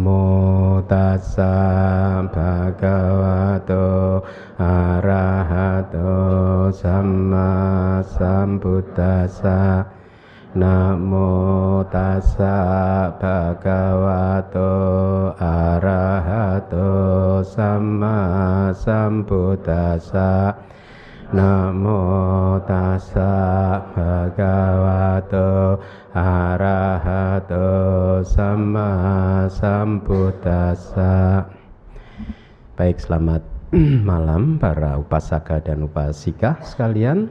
โมตัสสะภะคะวะโตอะระหะโตสัมมาสัมพุทธัสสะนะโมตัสสะภะคะวะโตอะระหะโตสัมมาสัมพุทธัสสะ Namo tassa bhagavato arahato sama sambuddhassa Baik, selamat malam para upasaka dan upasika sekalian.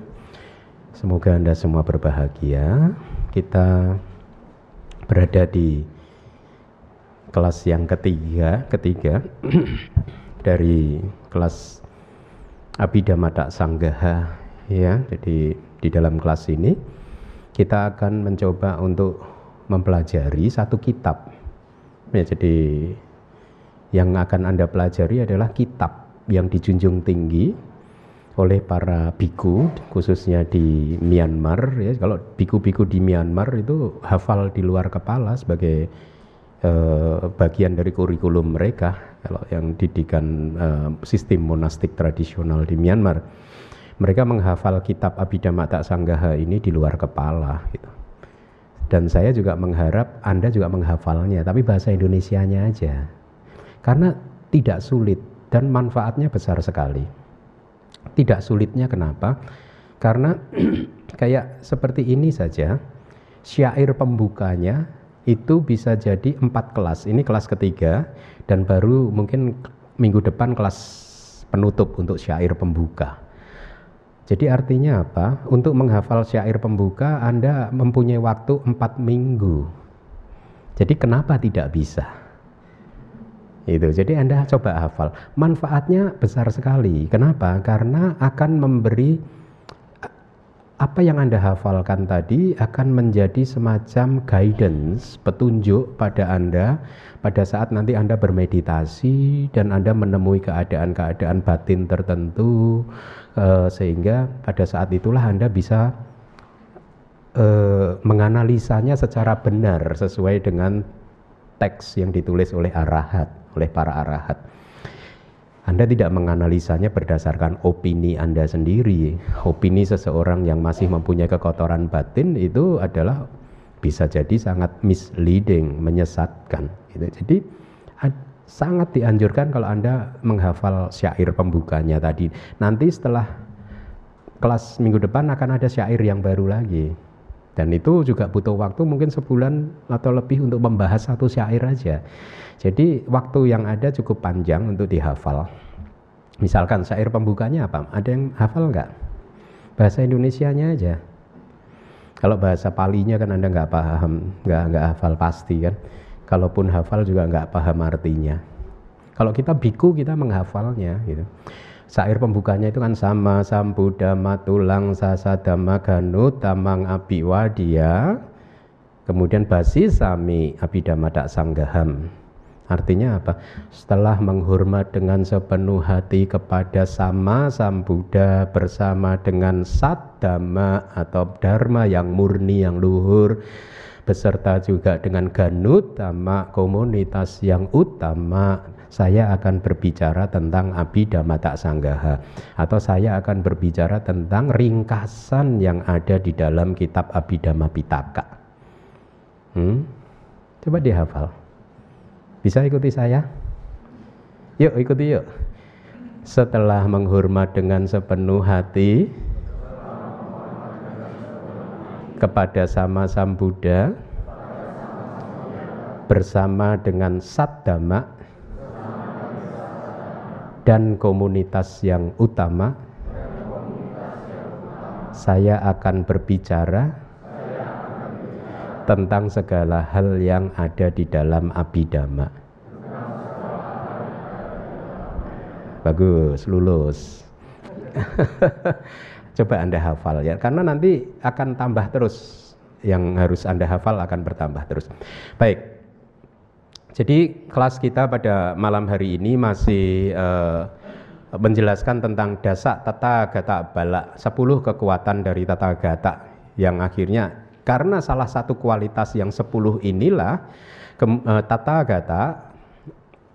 Semoga Anda semua berbahagia. Kita berada di kelas yang ketiga, ketiga dari kelas Abhidhamma Sanggaha ya. Jadi di dalam kelas ini kita akan mencoba untuk mempelajari satu kitab. Ya, jadi yang akan Anda pelajari adalah kitab yang dijunjung tinggi oleh para biku khususnya di Myanmar ya kalau biku-biku di Myanmar itu hafal di luar kepala sebagai eh, bagian dari kurikulum mereka kalau yang didikan uh, sistem monastik tradisional di Myanmar mereka menghafal kitab Abhidhamma Tak Sanggaha ini di luar kepala gitu. Dan saya juga mengharap Anda juga menghafalnya, tapi bahasa Indonesianya aja. Karena tidak sulit dan manfaatnya besar sekali. Tidak sulitnya kenapa? Karena kayak seperti ini saja, syair pembukanya itu bisa jadi empat kelas. Ini kelas ketiga dan baru mungkin minggu depan kelas penutup untuk syair pembuka. Jadi artinya apa? Untuk menghafal syair pembuka Anda mempunyai waktu empat minggu. Jadi kenapa tidak bisa? Itu. Jadi Anda coba hafal. Manfaatnya besar sekali. Kenapa? Karena akan memberi apa yang Anda hafalkan tadi akan menjadi semacam guidance, petunjuk pada Anda pada saat nanti Anda bermeditasi dan Anda menemui keadaan-keadaan batin tertentu eh, sehingga pada saat itulah Anda bisa eh, menganalisanya secara benar sesuai dengan teks yang ditulis oleh arahat, oleh para arahat. Anda tidak menganalisanya berdasarkan opini Anda sendiri. Opini seseorang yang masih mempunyai kekotoran batin itu adalah bisa jadi sangat misleading, menyesatkan. Gitu. Jadi sangat dianjurkan kalau Anda menghafal syair pembukanya tadi. Nanti setelah kelas minggu depan akan ada syair yang baru lagi. Dan itu juga butuh waktu mungkin sebulan atau lebih untuk membahas satu syair aja. Jadi waktu yang ada cukup panjang untuk dihafal. Misalkan syair pembukanya apa? Ada yang hafal nggak? Bahasa Indonesianya aja. Kalau bahasa Palinya kan Anda nggak paham, nggak nggak hafal pasti kan. Kalaupun hafal juga nggak paham artinya. Kalau kita biku kita menghafalnya gitu. Syair pembukanya itu kan sama sambudama tulang sasadama ganu tamang abiwadia kemudian basis sami abidama tak sanggaham Artinya apa? Setelah menghormat dengan sepenuh hati kepada sama Sang Buddha bersama dengan sat dhamma atau dharma yang murni yang luhur beserta juga dengan ganut dhamma komunitas yang utama saya akan berbicara tentang Abhidhamma Tak Sanggaha atau saya akan berbicara tentang ringkasan yang ada di dalam kitab Abhidhamma Pitaka. Hmm? Coba dihafal. Bisa ikuti saya? Yuk ikuti yuk. Setelah menghormat dengan sepenuh hati kepada sama Sam Buddha bersama dengan Saddama dan komunitas yang utama saya akan berbicara tentang segala hal yang ada di dalam abidama. Bagus, lulus. Coba Anda hafal ya, karena nanti akan tambah terus yang harus Anda hafal akan bertambah terus. Baik. Jadi kelas kita pada malam hari ini masih uh, menjelaskan tentang dasak tata gata bala, 10 kekuatan dari tata gata yang akhirnya karena salah satu kualitas yang sepuluh inilah Kem, uh, Tata Gata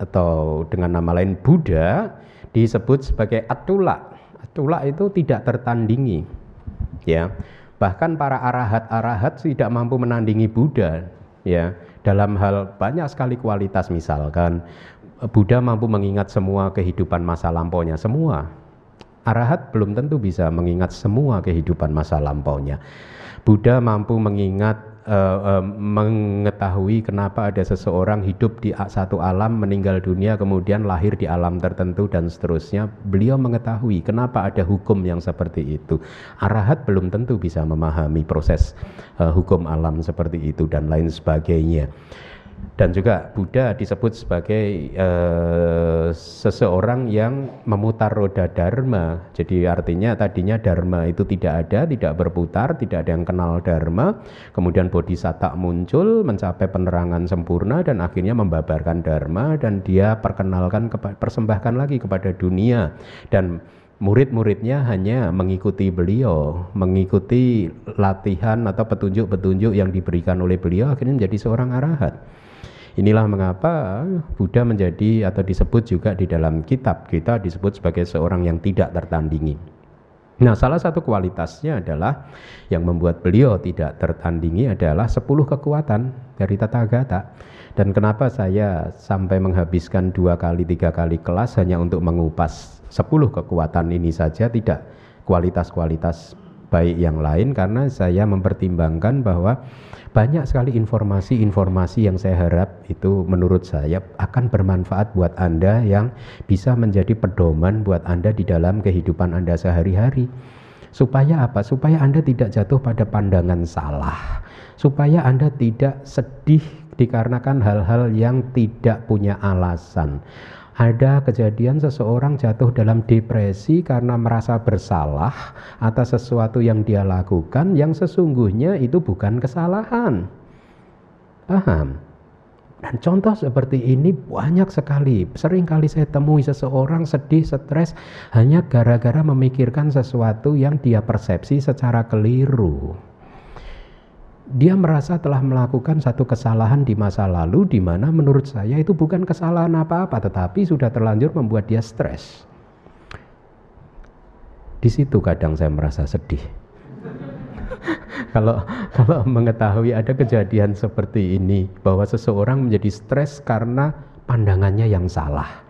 atau dengan nama lain Buddha disebut sebagai Atula. Atula itu tidak tertandingi. Ya. Bahkan para arahat-arahat tidak mampu menandingi Buddha, ya. Dalam hal banyak sekali kualitas misalkan Buddha mampu mengingat semua kehidupan masa lampaunya semua. Arahat belum tentu bisa mengingat semua kehidupan masa lampaunya. Buddha mampu mengingat uh, uh, mengetahui kenapa ada seseorang hidup di satu alam meninggal dunia kemudian lahir di alam tertentu dan seterusnya. Beliau mengetahui kenapa ada hukum yang seperti itu. Arahat belum tentu bisa memahami proses uh, hukum alam seperti itu dan lain sebagainya dan juga Buddha disebut sebagai uh, seseorang yang memutar roda dharma. Jadi artinya tadinya dharma itu tidak ada, tidak berputar, tidak ada yang kenal dharma. Kemudian bodhisatta muncul, mencapai penerangan sempurna dan akhirnya membabarkan dharma dan dia perkenalkan persembahkan lagi kepada dunia dan murid-muridnya hanya mengikuti beliau, mengikuti latihan atau petunjuk-petunjuk yang diberikan oleh beliau akhirnya menjadi seorang arahat. Inilah mengapa Buddha menjadi atau disebut juga di dalam kitab kita disebut sebagai seorang yang tidak tertandingi. Nah, salah satu kualitasnya adalah yang membuat beliau tidak tertandingi adalah 10 kekuatan dari tata gata. Dan kenapa saya sampai menghabiskan dua kali tiga kali kelas hanya untuk mengupas 10 kekuatan ini saja tidak kualitas-kualitas baik yang lain karena saya mempertimbangkan bahwa banyak sekali informasi-informasi yang saya harap itu menurut saya akan bermanfaat buat Anda yang bisa menjadi pedoman buat Anda di dalam kehidupan Anda sehari-hari. Supaya apa? Supaya Anda tidak jatuh pada pandangan salah. Supaya Anda tidak sedih dikarenakan hal-hal yang tidak punya alasan ada kejadian seseorang jatuh dalam depresi karena merasa bersalah atas sesuatu yang dia lakukan yang sesungguhnya itu bukan kesalahan. Paham? Dan contoh seperti ini banyak sekali. Sering kali saya temui seseorang sedih, stres hanya gara-gara memikirkan sesuatu yang dia persepsi secara keliru dia merasa telah melakukan satu kesalahan di masa lalu di mana menurut saya itu bukan kesalahan apa-apa tetapi sudah terlanjur membuat dia stres. Di situ kadang saya merasa sedih. kalau kalau mengetahui ada kejadian seperti ini bahwa seseorang menjadi stres karena pandangannya yang salah.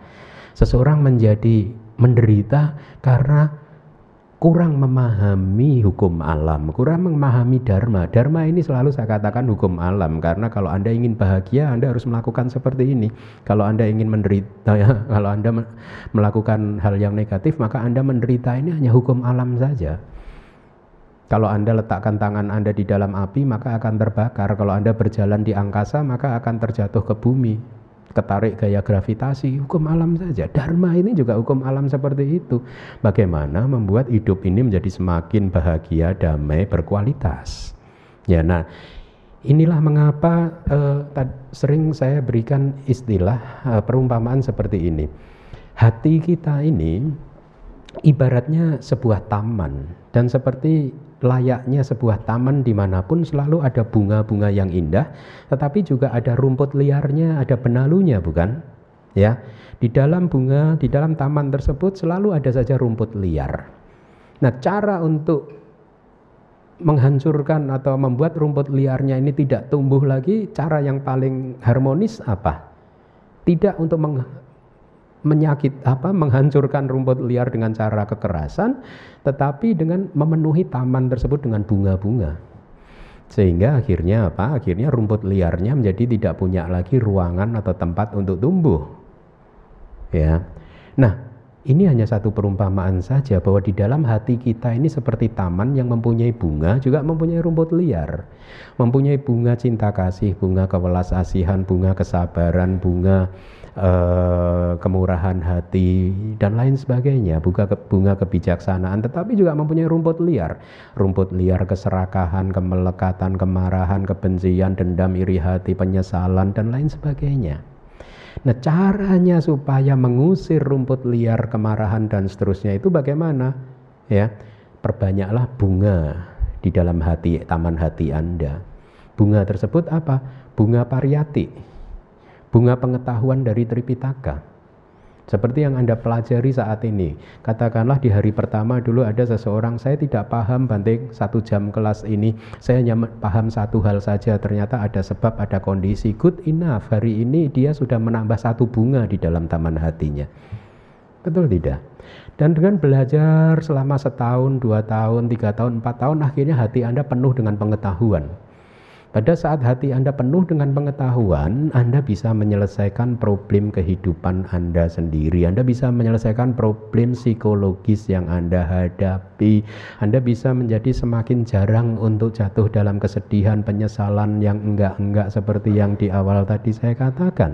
Seseorang menjadi menderita karena kurang memahami hukum alam, kurang memahami dharma. Dharma ini selalu saya katakan hukum alam karena kalau Anda ingin bahagia, Anda harus melakukan seperti ini. Kalau Anda ingin menderita, ya, kalau Anda melakukan hal yang negatif, maka Anda menderita ini hanya hukum alam saja. Kalau Anda letakkan tangan Anda di dalam api, maka akan terbakar. Kalau Anda berjalan di angkasa, maka akan terjatuh ke bumi ketarik gaya gravitasi, hukum alam saja. Dharma ini juga hukum alam seperti itu. Bagaimana membuat hidup ini menjadi semakin bahagia, damai, berkualitas. Ya, nah inilah mengapa uh, sering saya berikan istilah uh, perumpamaan seperti ini. Hati kita ini ibaratnya sebuah taman dan seperti layaknya sebuah taman di mana pun selalu ada bunga-bunga yang indah, tetapi juga ada rumput liarnya, ada benalunya, bukan? Ya, di dalam bunga, di dalam taman tersebut selalu ada saja rumput liar. Nah, cara untuk menghancurkan atau membuat rumput liarnya ini tidak tumbuh lagi, cara yang paling harmonis apa? Tidak untuk menyakit apa menghancurkan rumput liar dengan cara kekerasan tetapi dengan memenuhi taman tersebut dengan bunga-bunga. Sehingga akhirnya apa? Akhirnya rumput liarnya menjadi tidak punya lagi ruangan atau tempat untuk tumbuh. Ya. Nah ini hanya satu perumpamaan saja bahwa di dalam hati kita ini seperti taman yang mempunyai bunga juga mempunyai rumput liar. Mempunyai bunga cinta kasih, bunga kewelas asihan, bunga kesabaran, bunga uh, kemurahan hati dan lain sebagainya, bunga, bunga kebijaksanaan tetapi juga mempunyai rumput liar. Rumput liar keserakahan, kemelekatan, kemarahan, kebencian, dendam, iri hati, penyesalan dan lain sebagainya. Nah, caranya supaya mengusir rumput liar, kemarahan dan seterusnya itu bagaimana? Ya, perbanyaklah bunga di dalam hati taman hati Anda. Bunga tersebut apa? Bunga pariyati. Bunga pengetahuan dari Tripitaka. Seperti yang Anda pelajari saat ini. Katakanlah di hari pertama dulu ada seseorang, saya tidak paham banting satu jam kelas ini. Saya hanya paham satu hal saja. Ternyata ada sebab, ada kondisi. Good enough. Hari ini dia sudah menambah satu bunga di dalam taman hatinya. Betul tidak? Dan dengan belajar selama setahun, dua tahun, tiga tahun, empat tahun, akhirnya hati Anda penuh dengan pengetahuan. Pada saat hati Anda penuh dengan pengetahuan, Anda bisa menyelesaikan problem kehidupan Anda sendiri. Anda bisa menyelesaikan problem psikologis yang Anda hadapi. Anda bisa menjadi semakin jarang untuk jatuh dalam kesedihan, penyesalan yang enggak-enggak seperti yang di awal tadi saya katakan.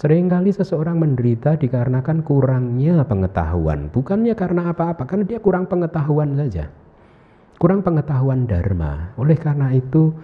Seringkali seseorang menderita dikarenakan kurangnya pengetahuan, bukannya karena apa-apa, karena dia kurang pengetahuan saja. Kurang pengetahuan dharma. Oleh karena itu,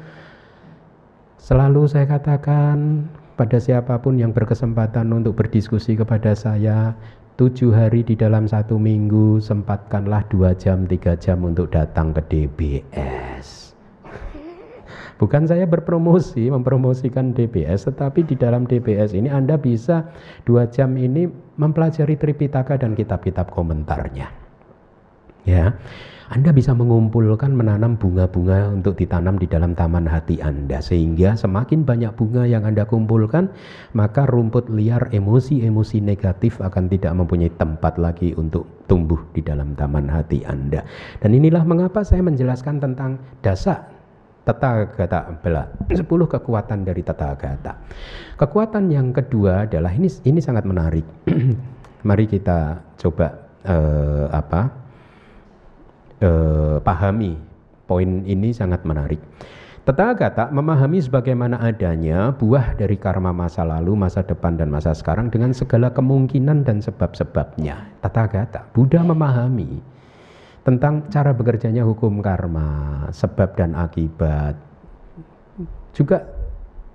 Selalu saya katakan pada siapa pun yang berkesempatan untuk berdiskusi kepada saya, tujuh hari di dalam satu minggu, sempatkanlah dua jam, tiga jam untuk datang ke DBS. Bukan saya berpromosi, mempromosikan DBS, tetapi di dalam DBS ini Anda bisa dua jam ini mempelajari Tripitaka dan kitab-kitab komentarnya. Ya, anda bisa mengumpulkan menanam bunga-bunga untuk ditanam di dalam taman hati Anda sehingga semakin banyak bunga yang Anda kumpulkan maka rumput liar emosi-emosi negatif akan tidak mempunyai tempat lagi untuk tumbuh di dalam taman hati Anda. Dan inilah mengapa saya menjelaskan tentang dasa Tata bela 10 kekuatan dari tata gata. Kekuatan yang kedua adalah ini ini sangat menarik. Mari kita coba uh, apa eh, pahami poin ini sangat menarik. Tetaga memahami sebagaimana adanya buah dari karma masa lalu, masa depan, dan masa sekarang dengan segala kemungkinan dan sebab-sebabnya. Tetaga Buddha memahami tentang cara bekerjanya hukum karma, sebab dan akibat, juga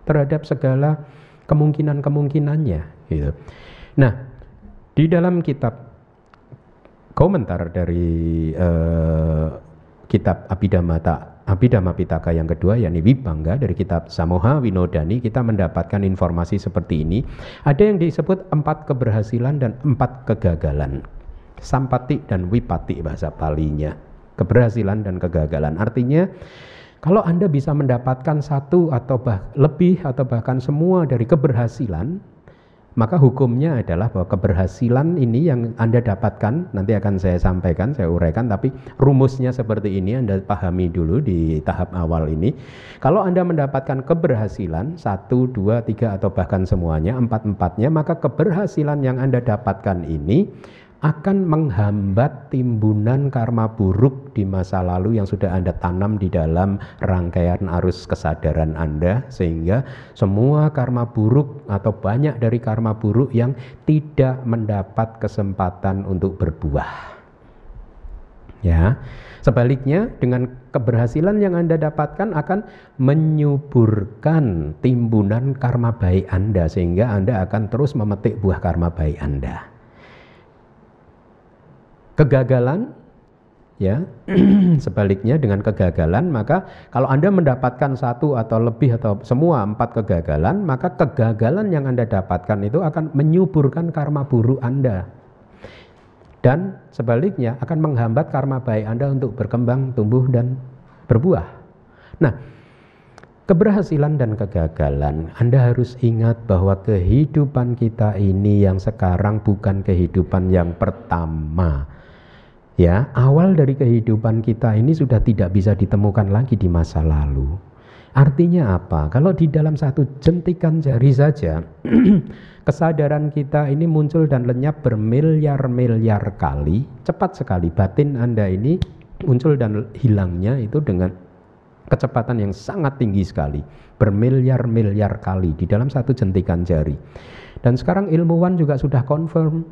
terhadap segala kemungkinan-kemungkinannya. Gitu. Nah, di dalam kitab komentar dari uh, kitab Abhidhamma Abhidhamma Pitaka yang kedua yakni Vibangga dari kitab Samoha Winodani kita mendapatkan informasi seperti ini. Ada yang disebut empat keberhasilan dan empat kegagalan. Sampati dan Wipati bahasa palinya. Keberhasilan dan kegagalan. Artinya kalau Anda bisa mendapatkan satu atau bah, lebih atau bahkan semua dari keberhasilan, maka hukumnya adalah bahwa keberhasilan ini yang Anda dapatkan nanti akan saya sampaikan, saya uraikan tapi rumusnya seperti ini Anda pahami dulu di tahap awal ini. Kalau Anda mendapatkan keberhasilan satu, dua, tiga atau bahkan semuanya empat-empatnya maka keberhasilan yang Anda dapatkan ini akan menghambat timbunan karma buruk di masa lalu yang sudah Anda tanam di dalam rangkaian arus kesadaran Anda sehingga semua karma buruk atau banyak dari karma buruk yang tidak mendapat kesempatan untuk berbuah. Ya. Sebaliknya dengan keberhasilan yang Anda dapatkan akan menyuburkan timbunan karma baik Anda sehingga Anda akan terus memetik buah karma baik Anda kegagalan ya. Sebaliknya dengan kegagalan maka kalau anda mendapatkan satu atau lebih atau semua empat kegagalan maka kegagalan yang anda dapatkan itu akan menyuburkan karma buruk anda. Dan sebaliknya akan menghambat karma baik anda untuk berkembang tumbuh dan berbuah. Nah keberhasilan dan kegagalan anda harus ingat bahwa kehidupan kita ini yang sekarang bukan kehidupan yang pertama Ya, awal dari kehidupan kita ini sudah tidak bisa ditemukan lagi di masa lalu. Artinya apa? Kalau di dalam satu jentikan jari saja, kesadaran kita ini muncul dan lenyap bermiliar-miliar kali, cepat sekali. Batin Anda ini muncul dan hilangnya itu dengan kecepatan yang sangat tinggi sekali, bermiliar-miliar kali di dalam satu jentikan jari. Dan sekarang ilmuwan juga sudah confirm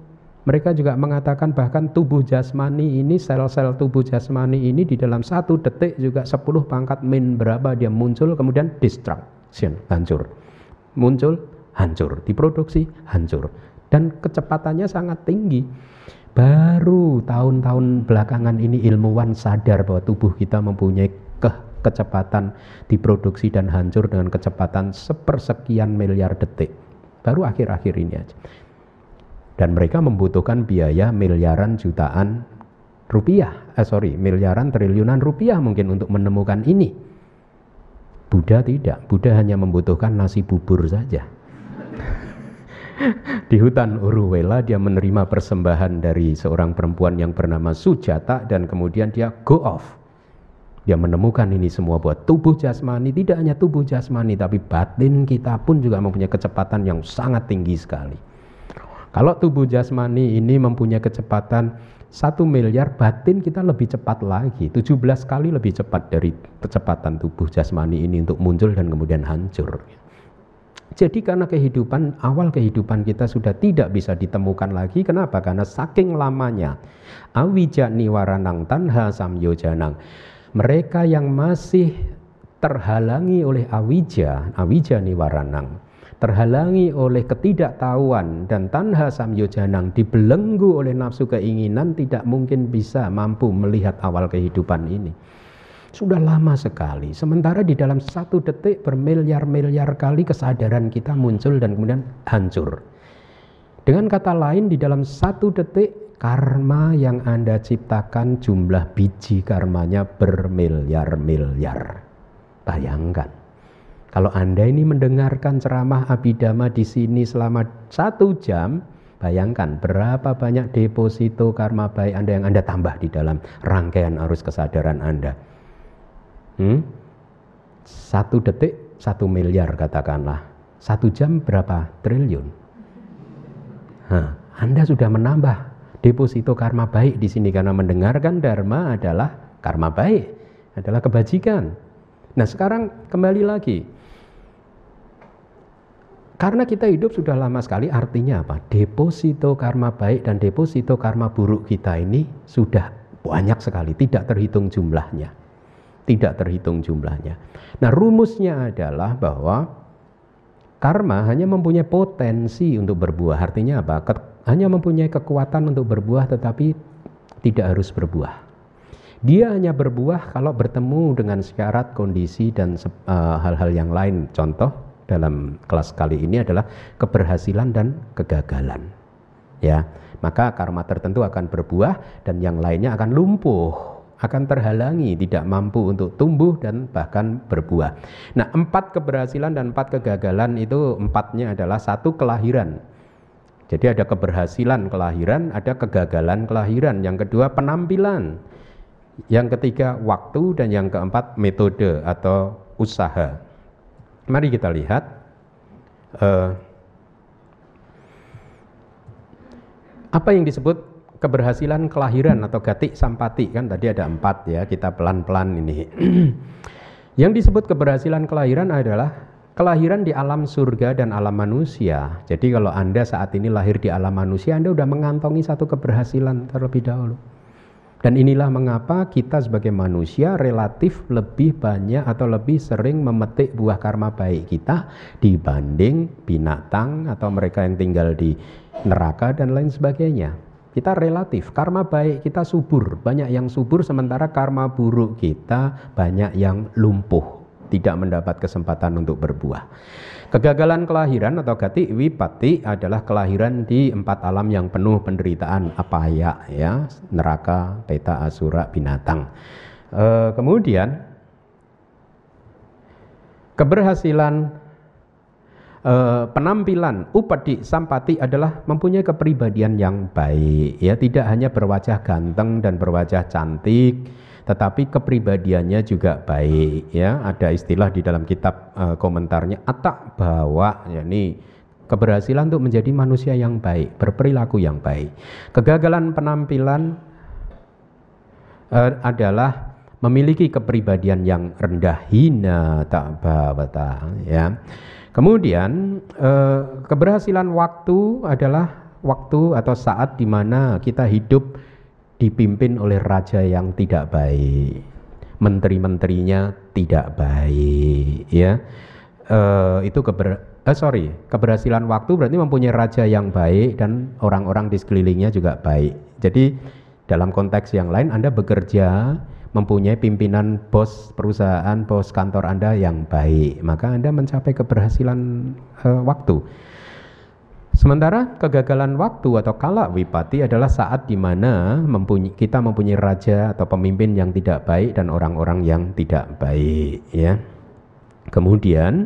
mereka juga mengatakan bahkan tubuh jasmani ini, sel-sel tubuh jasmani ini di dalam satu detik juga 10 pangkat min berapa dia muncul kemudian destruction, hancur. Muncul, hancur. Diproduksi, hancur. Dan kecepatannya sangat tinggi. Baru tahun-tahun belakangan ini ilmuwan sadar bahwa tubuh kita mempunyai ke kecepatan diproduksi dan hancur dengan kecepatan sepersekian miliar detik Baru akhir-akhir ini aja. Dan mereka membutuhkan biaya miliaran jutaan rupiah, eh sorry, miliaran triliunan rupiah mungkin untuk menemukan ini. Buddha tidak, Buddha hanya membutuhkan nasi bubur saja. Di hutan Uruwela dia menerima persembahan dari seorang perempuan yang bernama Sujata dan kemudian dia go off dia menemukan ini semua buat tubuh jasmani, tidak hanya tubuh jasmani, tapi batin kita pun juga mempunyai kecepatan yang sangat tinggi sekali. Kalau tubuh jasmani ini mempunyai kecepatan satu miliar, batin kita lebih cepat lagi, 17 kali lebih cepat dari kecepatan tubuh jasmani ini untuk muncul dan kemudian hancur. Jadi karena kehidupan, awal kehidupan kita sudah tidak bisa ditemukan lagi. Kenapa? Karena saking lamanya. Awija niwaranang tanha samyojanang mereka yang masih terhalangi oleh awija, awija niwaranang, terhalangi oleh ketidaktahuan dan tanha samyojanang dibelenggu oleh nafsu keinginan tidak mungkin bisa mampu melihat awal kehidupan ini. Sudah lama sekali. Sementara di dalam satu detik bermiliar-miliar kali kesadaran kita muncul dan kemudian hancur. Dengan kata lain di dalam satu detik karma yang Anda ciptakan jumlah biji karmanya bermiliar-miliar. Bayangkan, kalau Anda ini mendengarkan ceramah Abidama di sini selama satu jam, bayangkan berapa banyak deposito karma baik Anda yang Anda tambah di dalam rangkaian arus kesadaran Anda. Hmm? Satu detik, satu miliar katakanlah. Satu jam berapa triliun? Hah, Anda sudah menambah deposito karma baik di sini karena mendengarkan dharma adalah karma baik, adalah kebajikan. Nah, sekarang kembali lagi. Karena kita hidup sudah lama sekali, artinya apa? Deposito karma baik dan deposito karma buruk kita ini sudah banyak sekali, tidak terhitung jumlahnya. Tidak terhitung jumlahnya. Nah, rumusnya adalah bahwa karma hanya mempunyai potensi untuk berbuah. Artinya apa? hanya mempunyai kekuatan untuk berbuah tetapi tidak harus berbuah. Dia hanya berbuah kalau bertemu dengan syarat, kondisi dan eh, hal-hal uh, yang lain. Contoh dalam kelas kali ini adalah keberhasilan dan kegagalan. Ya, maka karma tertentu akan berbuah dan yang lainnya akan lumpuh, akan terhalangi, tidak mampu untuk tumbuh dan bahkan berbuah. Nah, empat keberhasilan dan empat kegagalan itu empatnya adalah satu kelahiran jadi ada keberhasilan kelahiran, ada kegagalan kelahiran. Yang kedua penampilan. Yang ketiga waktu dan yang keempat metode atau usaha. Mari kita lihat uh, apa yang disebut keberhasilan kelahiran atau gatik sampati kan tadi ada empat ya kita pelan-pelan ini. yang disebut keberhasilan kelahiran adalah kelahiran di alam surga dan alam manusia. Jadi kalau Anda saat ini lahir di alam manusia, Anda sudah mengantongi satu keberhasilan terlebih dahulu. Dan inilah mengapa kita sebagai manusia relatif lebih banyak atau lebih sering memetik buah karma baik kita dibanding binatang atau mereka yang tinggal di neraka dan lain sebagainya. Kita relatif, karma baik kita subur, banyak yang subur sementara karma buruk kita banyak yang lumpuh tidak mendapat kesempatan untuk berbuah. Kegagalan kelahiran atau gati wipati adalah kelahiran di empat alam yang penuh penderitaan apaya ya neraka, peta, asura, binatang. E, kemudian keberhasilan e, penampilan upadi sampati adalah mempunyai kepribadian yang baik ya tidak hanya berwajah ganteng dan berwajah cantik tetapi kepribadiannya juga baik ya. Ada istilah di dalam kitab uh, komentarnya atak bawa yakni keberhasilan untuk menjadi manusia yang baik berperilaku yang baik. Kegagalan penampilan uh, adalah memiliki kepribadian yang rendah hina tak bawata ya. Kemudian uh, keberhasilan waktu adalah waktu atau saat di mana kita hidup dipimpin oleh raja yang tidak baik, menteri-menterinya tidak baik, ya. Uh, itu keber uh, sorry keberhasilan waktu berarti mempunyai raja yang baik dan orang-orang di sekelilingnya juga baik. Jadi dalam konteks yang lain Anda bekerja mempunyai pimpinan bos perusahaan, bos kantor Anda yang baik, maka Anda mencapai keberhasilan uh, waktu. Sementara kegagalan waktu atau kala wipati adalah saat di mana mempunyai, kita mempunyai raja atau pemimpin yang tidak baik dan orang-orang yang tidak baik ya. Kemudian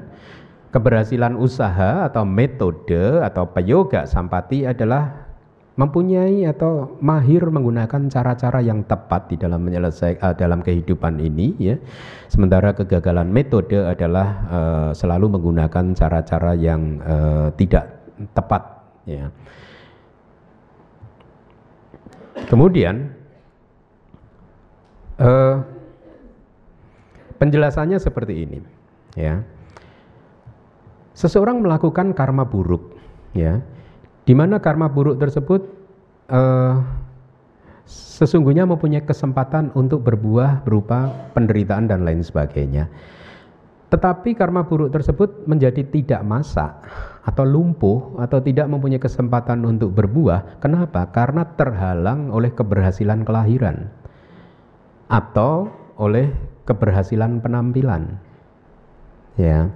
keberhasilan usaha atau metode atau peyoga sampati adalah mempunyai atau mahir menggunakan cara-cara yang tepat di dalam menyelesaikan uh, dalam kehidupan ini ya. Sementara kegagalan metode adalah uh, selalu menggunakan cara-cara yang uh, tidak tepat ya. Kemudian uh, penjelasannya seperti ini ya. Seseorang melakukan karma buruk ya. Di mana karma buruk tersebut uh, sesungguhnya mempunyai kesempatan untuk berbuah berupa penderitaan dan lain sebagainya. Tetapi karma buruk tersebut menjadi tidak masak atau lumpuh atau tidak mempunyai kesempatan untuk berbuah. Kenapa? Karena terhalang oleh keberhasilan kelahiran atau oleh keberhasilan penampilan. Ya.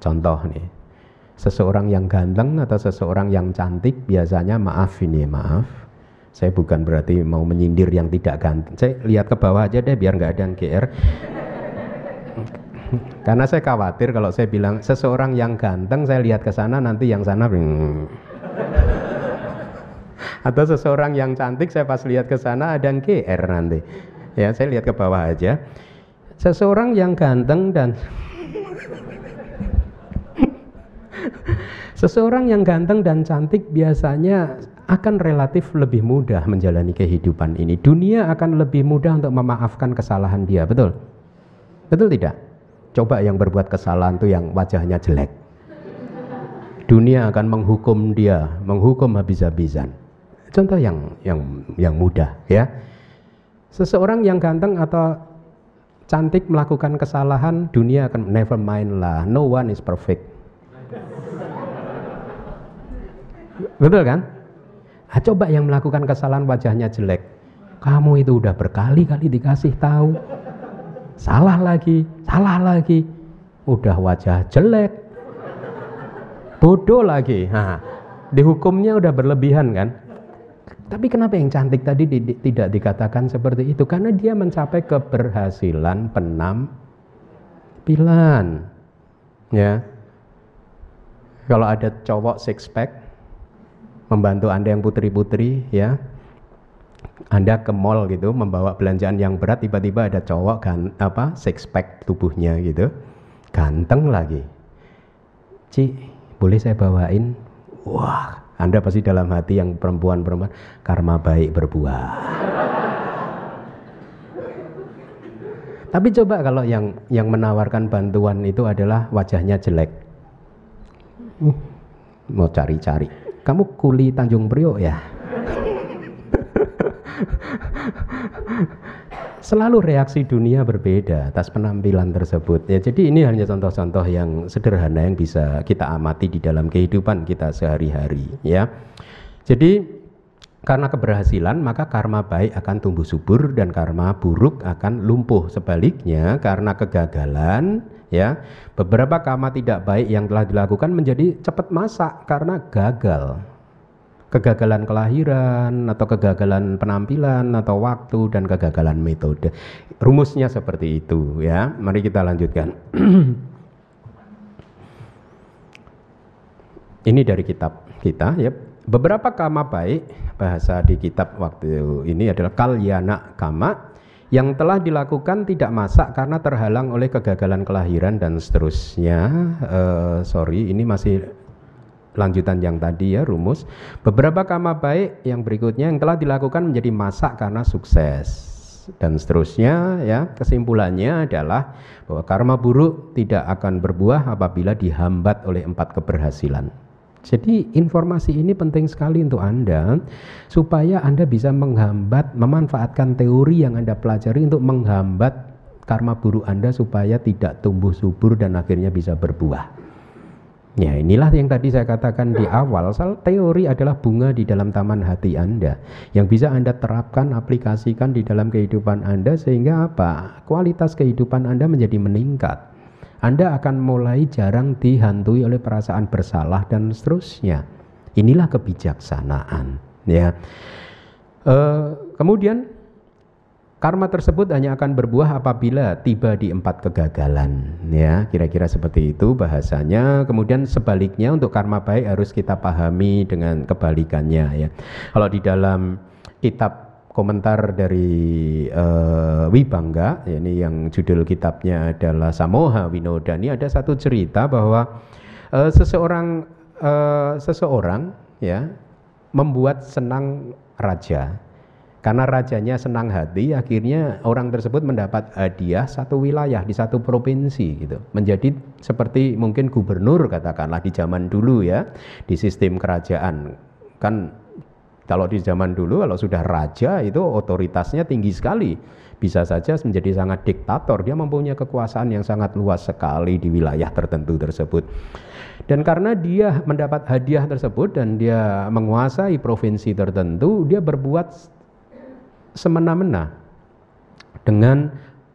Contoh nih. Seseorang yang ganteng atau seseorang yang cantik biasanya maaf ini maaf. Saya bukan berarti mau menyindir yang tidak ganteng. Saya lihat ke bawah aja deh biar nggak ada yang GR karena saya khawatir kalau saya bilang seseorang yang ganteng, saya lihat ke sana nanti yang sana hmm. atau seseorang yang cantik saya pas lihat ke sana ada yang GR nanti. Ya, saya lihat ke bawah aja. Seseorang yang ganteng dan Seseorang yang ganteng dan cantik biasanya akan relatif lebih mudah menjalani kehidupan ini. Dunia akan lebih mudah untuk memaafkan kesalahan dia, betul? Betul tidak? Coba yang berbuat kesalahan itu yang wajahnya jelek. Dunia akan menghukum dia, menghukum habis-habisan. Contoh yang yang yang mudah ya. Seseorang yang ganteng atau cantik melakukan kesalahan, dunia akan never mind lah. No one is perfect. Betul kan? Nah, coba yang melakukan kesalahan wajahnya jelek. Kamu itu udah berkali-kali dikasih tahu salah lagi, salah lagi. Udah wajah jelek, bodoh lagi. Nah, dihukumnya udah berlebihan kan? Tapi kenapa yang cantik tadi di, di, tidak dikatakan seperti itu? Karena dia mencapai keberhasilan penampilan. Ya. Kalau ada cowok six pack membantu Anda yang putri-putri ya, anda ke mall gitu membawa belanjaan yang berat tiba-tiba ada cowok kan apa six pack tubuhnya gitu. Ganteng lagi. Ci boleh saya bawain? Wah Anda pasti dalam hati yang perempuan-perempuan karma baik berbuah. Tapi coba kalau yang yang menawarkan bantuan itu adalah wajahnya jelek. Uh, mau cari-cari. Kamu kuli Tanjung Priok ya Selalu reaksi dunia berbeda atas penampilan tersebut. Ya, jadi ini hanya contoh-contoh yang sederhana yang bisa kita amati di dalam kehidupan kita sehari-hari, ya. Jadi karena keberhasilan maka karma baik akan tumbuh subur dan karma buruk akan lumpuh. Sebaliknya karena kegagalan ya beberapa karma tidak baik yang telah dilakukan menjadi cepat masak karena gagal kegagalan kelahiran atau kegagalan penampilan atau waktu dan kegagalan metode. Rumusnya seperti itu ya. Mari kita lanjutkan. ini dari kitab kita ya. Beberapa kama baik bahasa di kitab waktu ini adalah kalyana kama yang telah dilakukan tidak masak karena terhalang oleh kegagalan kelahiran dan seterusnya. Uh, sorry, ini masih lanjutan yang tadi ya rumus. Beberapa kama baik yang berikutnya yang telah dilakukan menjadi masak karena sukses. Dan seterusnya ya kesimpulannya adalah bahwa karma buruk tidak akan berbuah apabila dihambat oleh empat keberhasilan. Jadi informasi ini penting sekali untuk Anda supaya Anda bisa menghambat memanfaatkan teori yang Anda pelajari untuk menghambat karma buruk Anda supaya tidak tumbuh subur dan akhirnya bisa berbuah. Ya inilah yang tadi saya katakan di awal, soal teori adalah bunga di dalam taman hati Anda yang bisa Anda terapkan, aplikasikan di dalam kehidupan Anda sehingga apa? Kualitas kehidupan Anda menjadi meningkat. Anda akan mulai jarang dihantui oleh perasaan bersalah dan seterusnya. Inilah kebijaksanaan, ya. Uh, kemudian karma tersebut hanya akan berbuah apabila tiba di empat kegagalan, ya. Kira-kira seperti itu bahasanya. Kemudian sebaliknya untuk karma baik harus kita pahami dengan kebalikannya, ya. Kalau di dalam kitab komentar dari uh, Wibangga, ini yang judul kitabnya adalah Samoha Winoda. Ini ada satu cerita bahwa uh, seseorang uh, seseorang ya membuat senang raja karena rajanya senang hati akhirnya orang tersebut mendapat hadiah satu wilayah di satu provinsi gitu. Menjadi seperti mungkin gubernur katakanlah di zaman dulu ya di sistem kerajaan. Kan kalau di zaman dulu kalau sudah raja itu otoritasnya tinggi sekali. Bisa saja menjadi sangat diktator. Dia mempunyai kekuasaan yang sangat luas sekali di wilayah tertentu tersebut. Dan karena dia mendapat hadiah tersebut dan dia menguasai provinsi tertentu, dia berbuat semena-mena. Dengan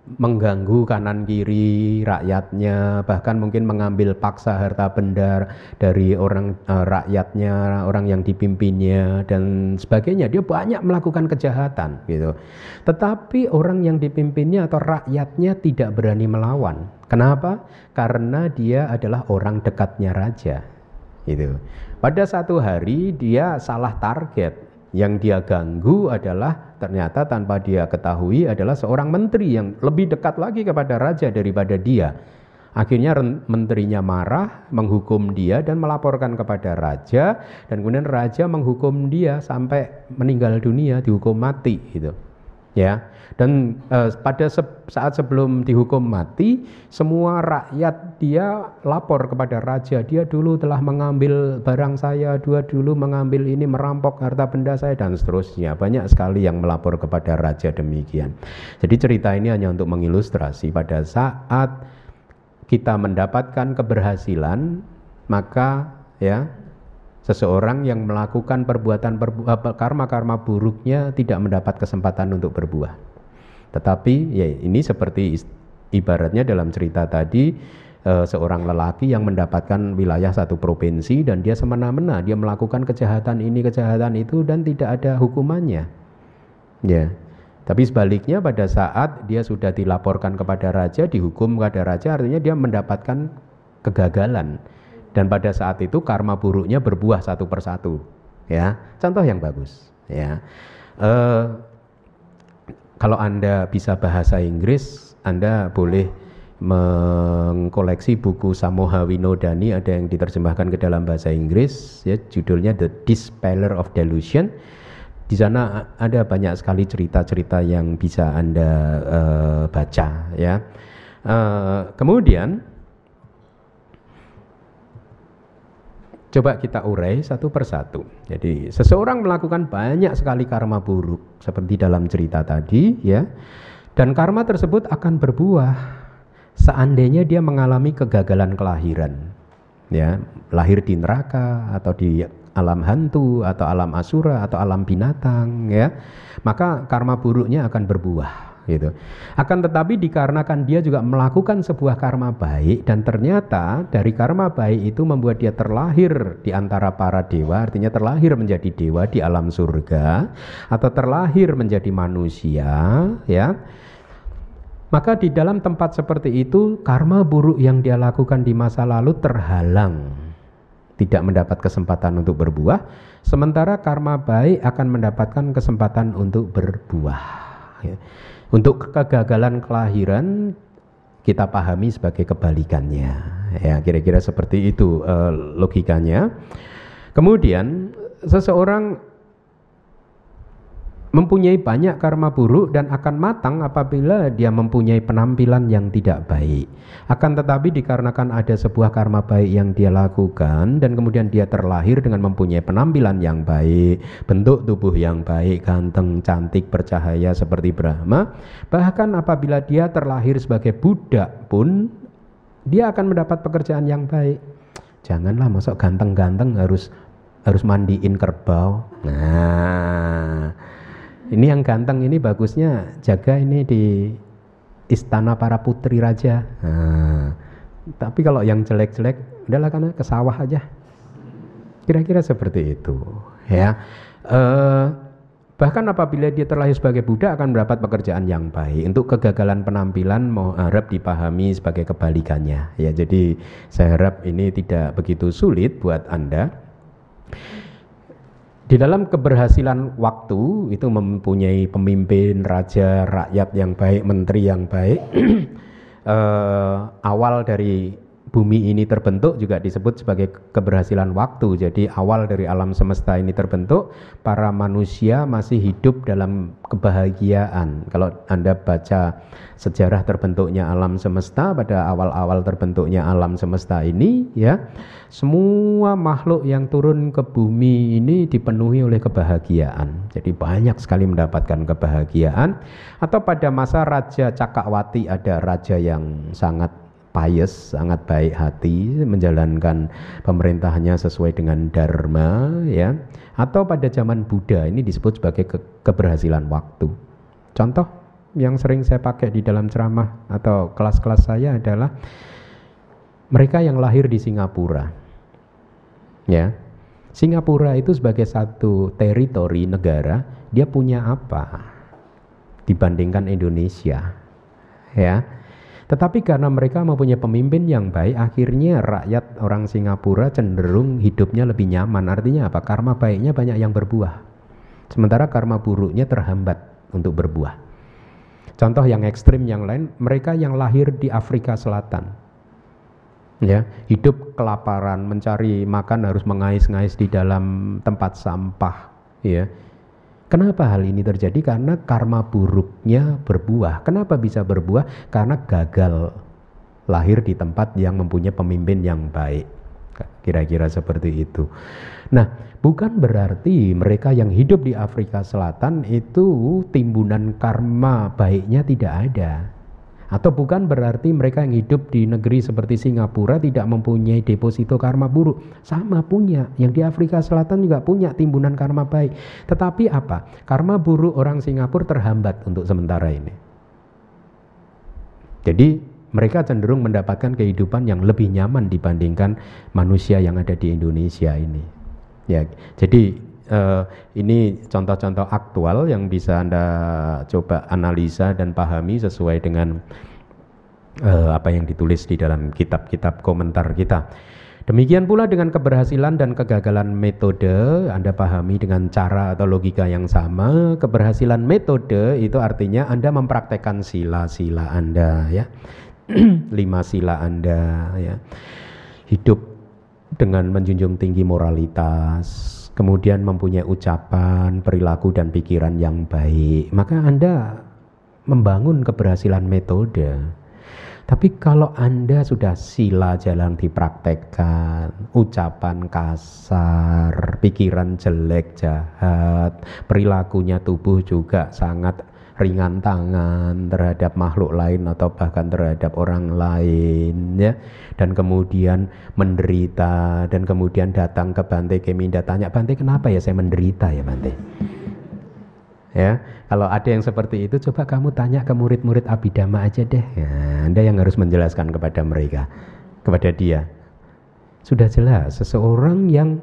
mengganggu kanan kiri rakyatnya bahkan mungkin mengambil paksa harta benda dari orang uh, rakyatnya orang yang dipimpinnya dan sebagainya. Dia banyak melakukan kejahatan gitu. Tetapi orang yang dipimpinnya atau rakyatnya tidak berani melawan. Kenapa? Karena dia adalah orang dekatnya raja itu pada satu hari dia salah target. Yang dia ganggu adalah ternyata tanpa dia ketahui adalah seorang menteri yang lebih dekat lagi kepada raja daripada dia. Akhirnya menterinya marah, menghukum dia dan melaporkan kepada raja dan kemudian raja menghukum dia sampai meninggal dunia dihukum mati gitu. Ya. Dan uh, pada se saat sebelum dihukum mati, semua rakyat dia lapor kepada raja, dia dulu telah mengambil barang saya, dia dulu mengambil ini merampok harta benda saya dan seterusnya. Banyak sekali yang melapor kepada raja demikian. Jadi cerita ini hanya untuk mengilustrasi pada saat kita mendapatkan keberhasilan, maka ya seseorang yang melakukan perbuatan karma-karma buruknya tidak mendapat kesempatan untuk berbuah. Tetapi ya ini seperti ibaratnya dalam cerita tadi e, seorang lelaki yang mendapatkan wilayah satu provinsi dan dia semena-mena dia melakukan kejahatan ini kejahatan itu dan tidak ada hukumannya. Ya. Tapi sebaliknya pada saat dia sudah dilaporkan kepada raja, dihukum kepada raja artinya dia mendapatkan kegagalan. Dan pada saat itu karma buruknya berbuah satu persatu. Ya, contoh yang bagus. Ya, e, kalau Anda bisa bahasa Inggris, Anda boleh mengkoleksi buku Samoha Winodani ada yang diterjemahkan ke dalam bahasa Inggris ya judulnya The Dispeller of Delusion. Di sana ada banyak sekali cerita-cerita yang bisa anda uh, baca ya. Uh, kemudian Coba kita urai satu persatu. Jadi seseorang melakukan banyak sekali karma buruk seperti dalam cerita tadi ya. Dan karma tersebut akan berbuah seandainya dia mengalami kegagalan kelahiran. Ya, lahir di neraka atau di alam hantu atau alam asura atau alam binatang ya. Maka karma buruknya akan berbuah gitu. Akan tetapi dikarenakan dia juga melakukan sebuah karma baik dan ternyata dari karma baik itu membuat dia terlahir di antara para dewa, artinya terlahir menjadi dewa di alam surga atau terlahir menjadi manusia, ya. Maka di dalam tempat seperti itu karma buruk yang dia lakukan di masa lalu terhalang tidak mendapat kesempatan untuk berbuah, sementara karma baik akan mendapatkan kesempatan untuk berbuah. Untuk kegagalan kelahiran kita pahami sebagai kebalikannya. Ya, kira-kira seperti itu uh, logikanya. Kemudian seseorang mempunyai banyak karma buruk dan akan matang apabila dia mempunyai penampilan yang tidak baik. Akan tetapi dikarenakan ada sebuah karma baik yang dia lakukan dan kemudian dia terlahir dengan mempunyai penampilan yang baik, bentuk tubuh yang baik, ganteng, cantik, bercahaya seperti Brahma, bahkan apabila dia terlahir sebagai budak pun dia akan mendapat pekerjaan yang baik. Janganlah masuk ganteng-ganteng harus harus mandiin kerbau. Nah, ini yang ganteng ini bagusnya jaga ini di istana para putri raja. Nah, tapi kalau yang jelek-jelek, udahlah karena ke sawah aja. Kira-kira seperti itu, ya. Uh, bahkan apabila dia terlahir sebagai Buddha akan mendapat pekerjaan yang baik. Untuk kegagalan penampilan mau harap dipahami sebagai kebalikannya. Ya, jadi saya harap ini tidak begitu sulit buat Anda. Di dalam keberhasilan waktu itu mempunyai pemimpin, raja, rakyat yang baik, menteri yang baik. uh, awal dari bumi ini terbentuk juga disebut sebagai keberhasilan waktu. Jadi awal dari alam semesta ini terbentuk, para manusia masih hidup dalam kebahagiaan. Kalau Anda baca sejarah terbentuknya alam semesta pada awal-awal terbentuknya alam semesta ini ya, semua makhluk yang turun ke bumi ini dipenuhi oleh kebahagiaan. Jadi banyak sekali mendapatkan kebahagiaan atau pada masa Raja Cakawati ada raja yang sangat pious, sangat baik hati, menjalankan pemerintahannya sesuai dengan dharma, ya. Atau pada zaman Buddha ini disebut sebagai ke keberhasilan waktu. Contoh yang sering saya pakai di dalam ceramah atau kelas-kelas saya adalah mereka yang lahir di Singapura. Ya. Singapura itu sebagai satu teritori negara, dia punya apa dibandingkan Indonesia? Ya tetapi karena mereka mempunyai pemimpin yang baik, akhirnya rakyat orang Singapura cenderung hidupnya lebih nyaman. Artinya apa? Karma baiknya banyak yang berbuah. Sementara karma buruknya terhambat untuk berbuah. Contoh yang ekstrim yang lain, mereka yang lahir di Afrika Selatan. Ya, hidup kelaparan, mencari makan harus mengais-ngais di dalam tempat sampah, ya Kenapa hal ini terjadi? Karena karma buruknya berbuah. Kenapa bisa berbuah? Karena gagal lahir di tempat yang mempunyai pemimpin yang baik. Kira-kira seperti itu. Nah, bukan berarti mereka yang hidup di Afrika Selatan itu timbunan karma baiknya tidak ada. Atau bukan berarti mereka yang hidup di negeri seperti Singapura tidak mempunyai deposito karma buruk. Sama punya. Yang di Afrika Selatan juga punya timbunan karma baik. Tetapi apa? Karma buruk orang Singapura terhambat untuk sementara ini. Jadi mereka cenderung mendapatkan kehidupan yang lebih nyaman dibandingkan manusia yang ada di Indonesia ini. Ya, jadi uh, ini contoh-contoh aktual yang bisa Anda coba analisa dan pahami sesuai dengan uh, apa yang ditulis di dalam kitab-kitab komentar kita. Demikian pula dengan keberhasilan dan kegagalan metode, Anda pahami dengan cara atau logika yang sama. Keberhasilan metode itu artinya Anda mempraktekkan sila-sila Anda ya. Lima sila Anda ya. Hidup dengan menjunjung tinggi moralitas, kemudian mempunyai ucapan, perilaku dan pikiran yang baik, maka Anda membangun keberhasilan metode. Tapi kalau Anda sudah sila jalan dipraktekkan, ucapan kasar, pikiran jelek, jahat, perilakunya tubuh juga sangat ringan tangan terhadap makhluk lain atau bahkan terhadap orang lain ya. Dan kemudian menderita dan kemudian datang ke Bante Keminda tanya Bante kenapa ya saya menderita ya Bante? Ya kalau ada yang seperti itu coba kamu tanya ke murid-murid Abhidhamma aja deh. Ya, Anda yang harus menjelaskan kepada mereka kepada dia. Sudah jelas seseorang yang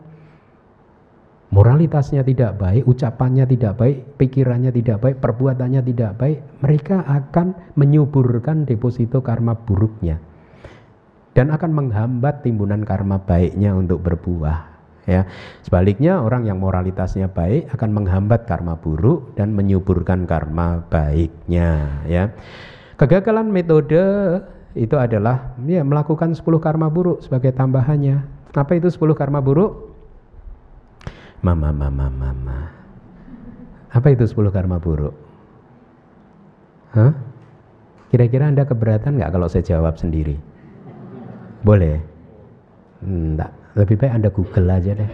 moralitasnya tidak baik, ucapannya tidak baik, pikirannya tidak baik, perbuatannya tidak baik, mereka akan menyuburkan deposito karma buruknya dan akan menghambat timbunan karma baiknya untuk berbuah. Ya, sebaliknya orang yang moralitasnya baik akan menghambat karma buruk dan menyuburkan karma baiknya. Ya, kegagalan metode itu adalah ya melakukan 10 karma buruk sebagai tambahannya. Apa itu 10 karma buruk? Mama, mama, mama. Apa itu 10 karma buruk? Hah? Kira-kira Anda keberatan nggak kalau saya jawab sendiri? Boleh? Enggak. Lebih baik Anda Google aja deh.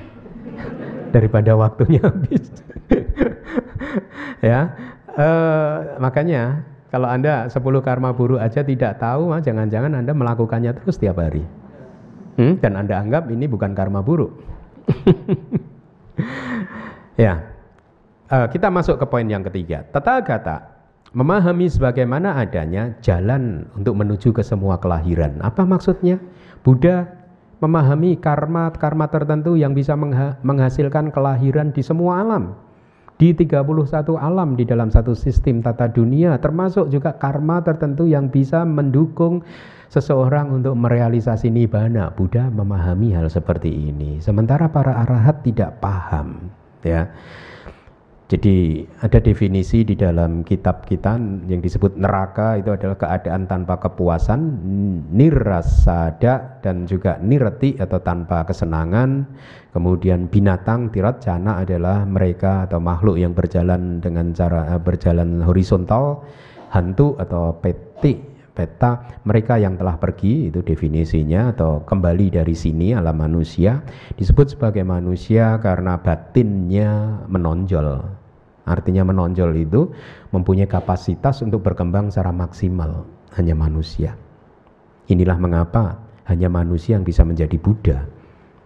Daripada waktunya habis. ya. Uh, makanya kalau Anda 10 karma buruk aja tidak tahu, jangan-jangan Anda melakukannya terus tiap hari. Hmm? Dan Anda anggap ini bukan karma buruk. ya, uh, kita masuk ke poin yang ketiga. Tata kata memahami sebagaimana adanya jalan untuk menuju ke semua kelahiran. Apa maksudnya? Buddha memahami karma-karma tertentu yang bisa menghasilkan kelahiran di semua alam. Di 31 alam di dalam satu sistem tata dunia termasuk juga karma tertentu yang bisa mendukung seseorang untuk merealisasi nibbana. Buddha memahami hal seperti ini. Sementara para arahat tidak paham, ya. Jadi ada definisi di dalam kitab kita yang disebut neraka itu adalah keadaan tanpa kepuasan, nirasada dan juga nirati atau tanpa kesenangan. Kemudian binatang tirat jana adalah mereka atau makhluk yang berjalan dengan cara eh, berjalan horizontal, hantu atau peti peta mereka yang telah pergi itu definisinya atau kembali dari sini alam manusia disebut sebagai manusia karena batinnya menonjol Artinya menonjol itu mempunyai kapasitas untuk berkembang secara maksimal. Hanya manusia. Inilah mengapa hanya manusia yang bisa menjadi Buddha.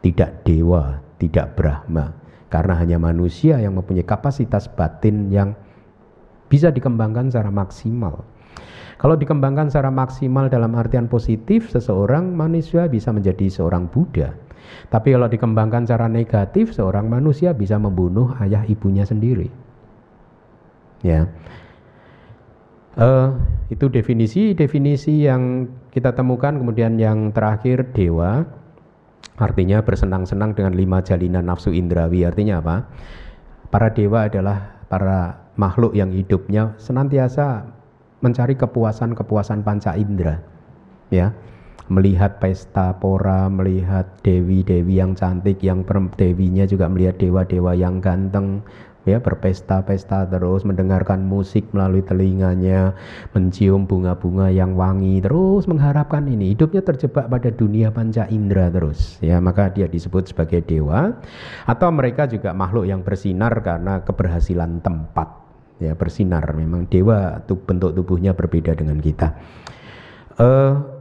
Tidak dewa, tidak Brahma. Karena hanya manusia yang mempunyai kapasitas batin yang bisa dikembangkan secara maksimal. Kalau dikembangkan secara maksimal dalam artian positif, seseorang manusia bisa menjadi seorang Buddha. Tapi kalau dikembangkan secara negatif, seorang manusia bisa membunuh ayah ibunya sendiri. Ya. Uh, itu definisi definisi yang kita temukan. Kemudian yang terakhir dewa. Artinya bersenang-senang dengan lima jalinan nafsu indrawi. Artinya apa? Para dewa adalah para makhluk yang hidupnya senantiasa mencari kepuasan-kepuasan panca indera ya. Melihat pesta pora, melihat dewi-dewi yang cantik, yang dewinya juga melihat dewa-dewa yang ganteng, ya berpesta-pesta terus mendengarkan musik melalui telinganya mencium bunga-bunga yang wangi terus mengharapkan ini hidupnya terjebak pada dunia panca indera terus ya. Maka dia disebut sebagai dewa. Atau mereka juga makhluk yang bersinar karena keberhasilan tempat ya bersinar memang dewa bentuk tubuhnya berbeda dengan kita uh,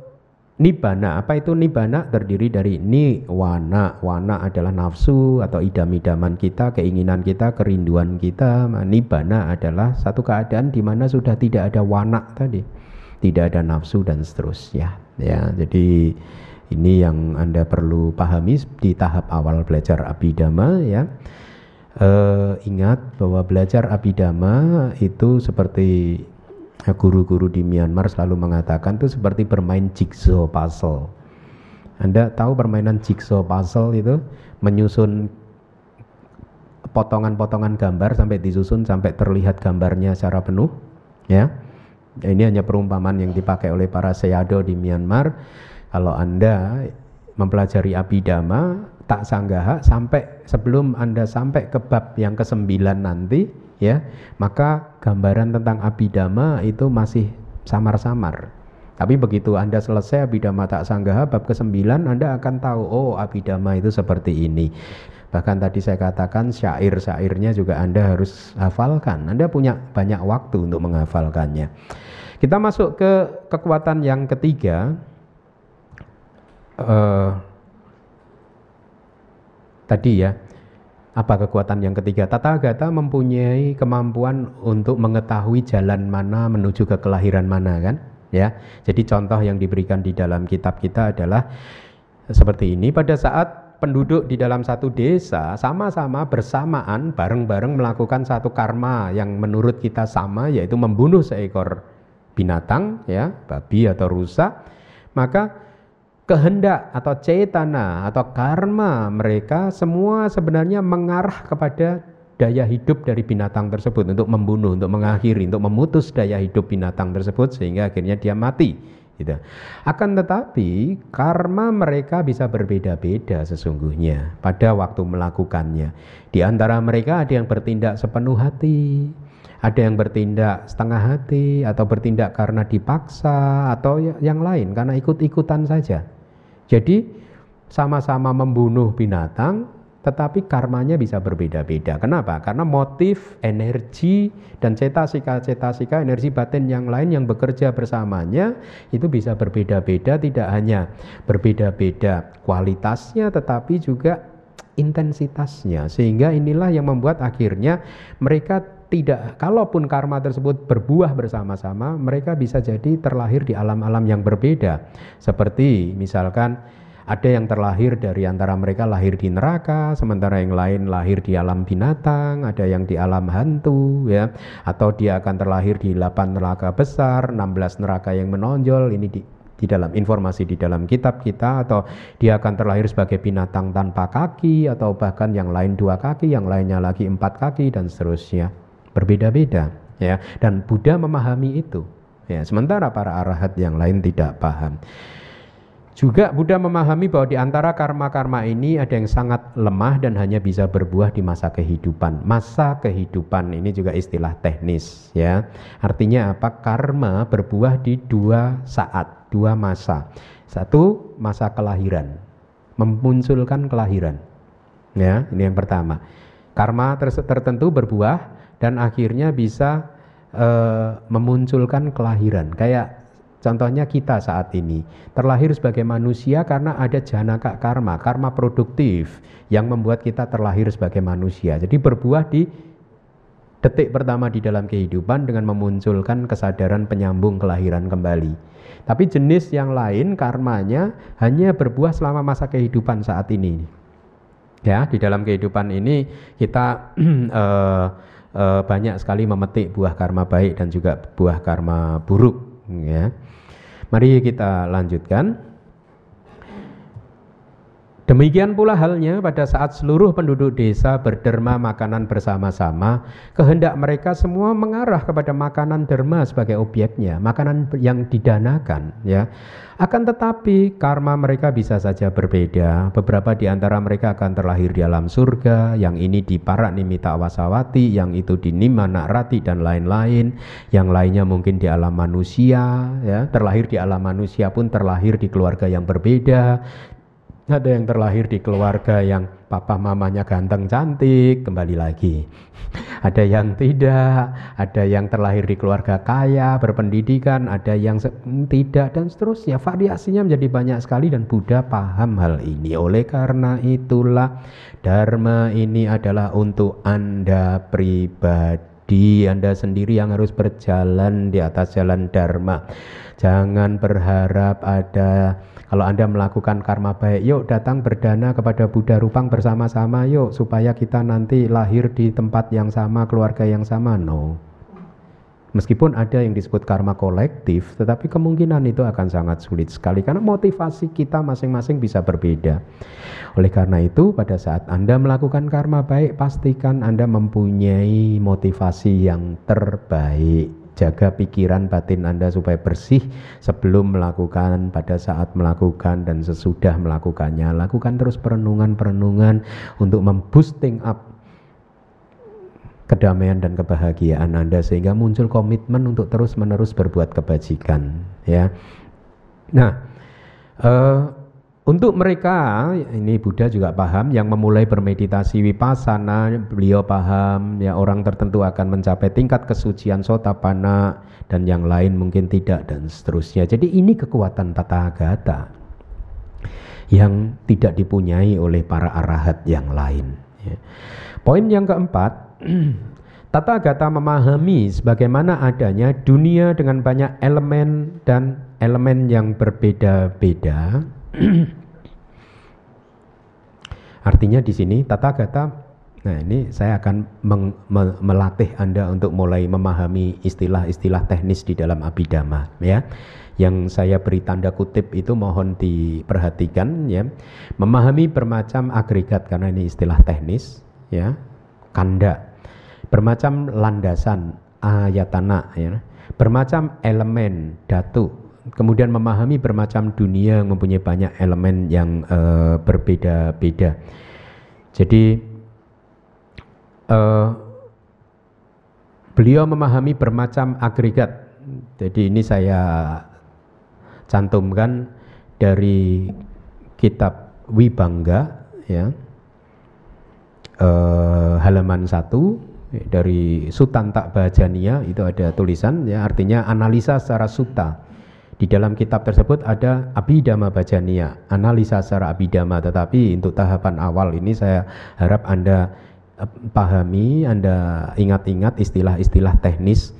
Nibana, apa itu nibana? Terdiri dari ni, wana. Wana adalah nafsu atau idam-idaman kita, keinginan kita, kerinduan kita. Nibana adalah satu keadaan di mana sudah tidak ada wana tadi. Tidak ada nafsu dan seterusnya. Ya, jadi ini yang Anda perlu pahami di tahap awal belajar abidama ya. Uh, ingat bahwa belajar abidama itu seperti guru-guru di Myanmar selalu mengatakan itu seperti bermain jigsaw puzzle. Anda tahu permainan jigsaw puzzle itu menyusun potongan-potongan gambar sampai disusun sampai terlihat gambarnya secara penuh, ya. Ini hanya perumpamaan yang dipakai oleh para seyado di Myanmar. Kalau Anda mempelajari abidama, tak sanggaha sampai sebelum Anda sampai ke bab yang kesembilan nanti, ya maka gambaran tentang abidama itu masih samar-samar. Tapi begitu Anda selesai abidama tak sanggaha bab ke-9 Anda akan tahu oh abidama itu seperti ini. Bahkan tadi saya katakan syair-syairnya juga Anda harus hafalkan. Anda punya banyak waktu untuk menghafalkannya. Kita masuk ke kekuatan yang ketiga uh, tadi ya apa kekuatan yang ketiga? Tata Gata mempunyai kemampuan untuk mengetahui jalan mana menuju ke kelahiran mana kan? Ya. Jadi contoh yang diberikan di dalam kitab kita adalah seperti ini pada saat penduduk di dalam satu desa sama-sama bersamaan bareng-bareng melakukan satu karma yang menurut kita sama yaitu membunuh seekor binatang ya, babi atau rusa, maka kehendak atau cetana atau karma mereka semua sebenarnya mengarah kepada daya hidup dari binatang tersebut untuk membunuh, untuk mengakhiri, untuk memutus daya hidup binatang tersebut sehingga akhirnya dia mati. Gitu. Akan tetapi karma mereka bisa berbeda-beda sesungguhnya pada waktu melakukannya. Di antara mereka ada yang bertindak sepenuh hati, ada yang bertindak setengah hati atau bertindak karena dipaksa atau ya, yang lain karena ikut-ikutan saja. Jadi sama-sama membunuh binatang tetapi karmanya bisa berbeda-beda. Kenapa? Karena motif, energi, dan cetasika-cetasika, energi batin yang lain yang bekerja bersamanya itu bisa berbeda-beda, tidak hanya berbeda-beda kualitasnya, tetapi juga intensitasnya. Sehingga inilah yang membuat akhirnya mereka tidak kalaupun karma tersebut berbuah bersama-sama mereka bisa jadi terlahir di alam-alam yang berbeda seperti misalkan Ada yang terlahir dari antara mereka lahir di neraka, sementara yang lain lahir di alam binatang, ada yang di alam hantu, ya, atau dia akan terlahir di 8 neraka besar, 16 neraka yang menonjol. Ini di, di dalam informasi di dalam kitab kita atau dia akan terlahir sebagai binatang tanpa kaki atau bahkan yang lain dua kaki, yang lainnya lagi empat kaki dan seterusnya. Berbeda-beda ya dan Buddha memahami itu. Ya, sementara para arahat yang lain tidak paham. Juga Buddha memahami bahwa di antara karma-karma ini ada yang sangat lemah dan hanya bisa berbuah di masa kehidupan. Masa kehidupan ini juga istilah teknis ya. Artinya apa? Karma berbuah di dua saat, dua masa. Satu, masa kelahiran. Memunculkan kelahiran. Ya, ini yang pertama. Karma tertentu berbuah dan akhirnya bisa uh, memunculkan kelahiran. Kayak Contohnya kita saat ini terlahir sebagai manusia karena ada janaka karma, karma produktif yang membuat kita terlahir sebagai manusia. Jadi berbuah di detik pertama di dalam kehidupan dengan memunculkan kesadaran penyambung kelahiran kembali. Tapi jenis yang lain karmanya hanya berbuah selama masa kehidupan saat ini. Ya, di dalam kehidupan ini kita uh, uh, banyak sekali memetik buah karma baik dan juga buah karma buruk ya. Mari kita lanjutkan. Demikian pula halnya pada saat seluruh penduduk desa berderma makanan bersama-sama, kehendak mereka semua mengarah kepada makanan derma sebagai objeknya, makanan yang didanakan, ya. Akan tetapi karma mereka bisa saja berbeda. Beberapa di antara mereka akan terlahir di alam surga, yang ini di Parak Nimita Wasawati, yang itu di Nimana Rati dan lain-lain. Yang lainnya mungkin di alam manusia, ya. Terlahir di alam manusia pun terlahir di keluarga yang berbeda ada yang terlahir di keluarga yang papa mamanya ganteng cantik, kembali lagi. Ada yang tidak, ada yang terlahir di keluarga kaya, berpendidikan, ada yang hmm, tidak dan seterusnya. Variasinya menjadi banyak sekali dan Buddha paham hal ini. Oleh karena itulah dharma ini adalah untuk Anda pribadi. Anda sendiri yang harus berjalan di atas jalan dharma. Jangan berharap ada kalau Anda melakukan karma baik, yuk datang berdana kepada Buddha Rupang bersama-sama yuk supaya kita nanti lahir di tempat yang sama, keluarga yang sama. No. Meskipun ada yang disebut karma kolektif, tetapi kemungkinan itu akan sangat sulit sekali karena motivasi kita masing-masing bisa berbeda. Oleh karena itu, pada saat Anda melakukan karma baik, pastikan Anda mempunyai motivasi yang terbaik jaga pikiran batin Anda supaya bersih sebelum melakukan, pada saat melakukan dan sesudah melakukannya. Lakukan terus perenungan-perenungan untuk memboosting up kedamaian dan kebahagiaan Anda sehingga muncul komitmen untuk terus-menerus berbuat kebajikan, ya. Nah, uh, untuk mereka, ini Buddha juga paham, yang memulai bermeditasi wipasana, beliau paham, ya orang tertentu akan mencapai tingkat kesucian sotapana, dan yang lain mungkin tidak, dan seterusnya. Jadi ini kekuatan tata agata yang tidak dipunyai oleh para arahat yang lain. Ya. Poin yang keempat, Tata Gata memahami sebagaimana adanya dunia dengan banyak elemen dan elemen yang berbeda-beda Artinya di sini tata gata Nah, ini saya akan meng, me, melatih Anda untuk mulai memahami istilah-istilah teknis di dalam abidama ya. Yang saya beri tanda kutip itu mohon diperhatikan ya. Memahami bermacam agregat karena ini istilah teknis ya. Kanda. Bermacam landasan ayatana ya. Bermacam elemen datu kemudian memahami bermacam dunia yang mempunyai banyak elemen yang uh, berbeda-beda. Jadi uh, beliau memahami bermacam agregat. Jadi ini saya cantumkan dari kitab Wibangga ya. Uh, halaman 1 dari Sutanta Bajania itu ada tulisan ya artinya analisa secara suta di dalam kitab tersebut ada abidama bajania, analisa secara abidama, tetapi untuk tahapan awal ini saya harap Anda eh, pahami, Anda ingat-ingat istilah-istilah teknis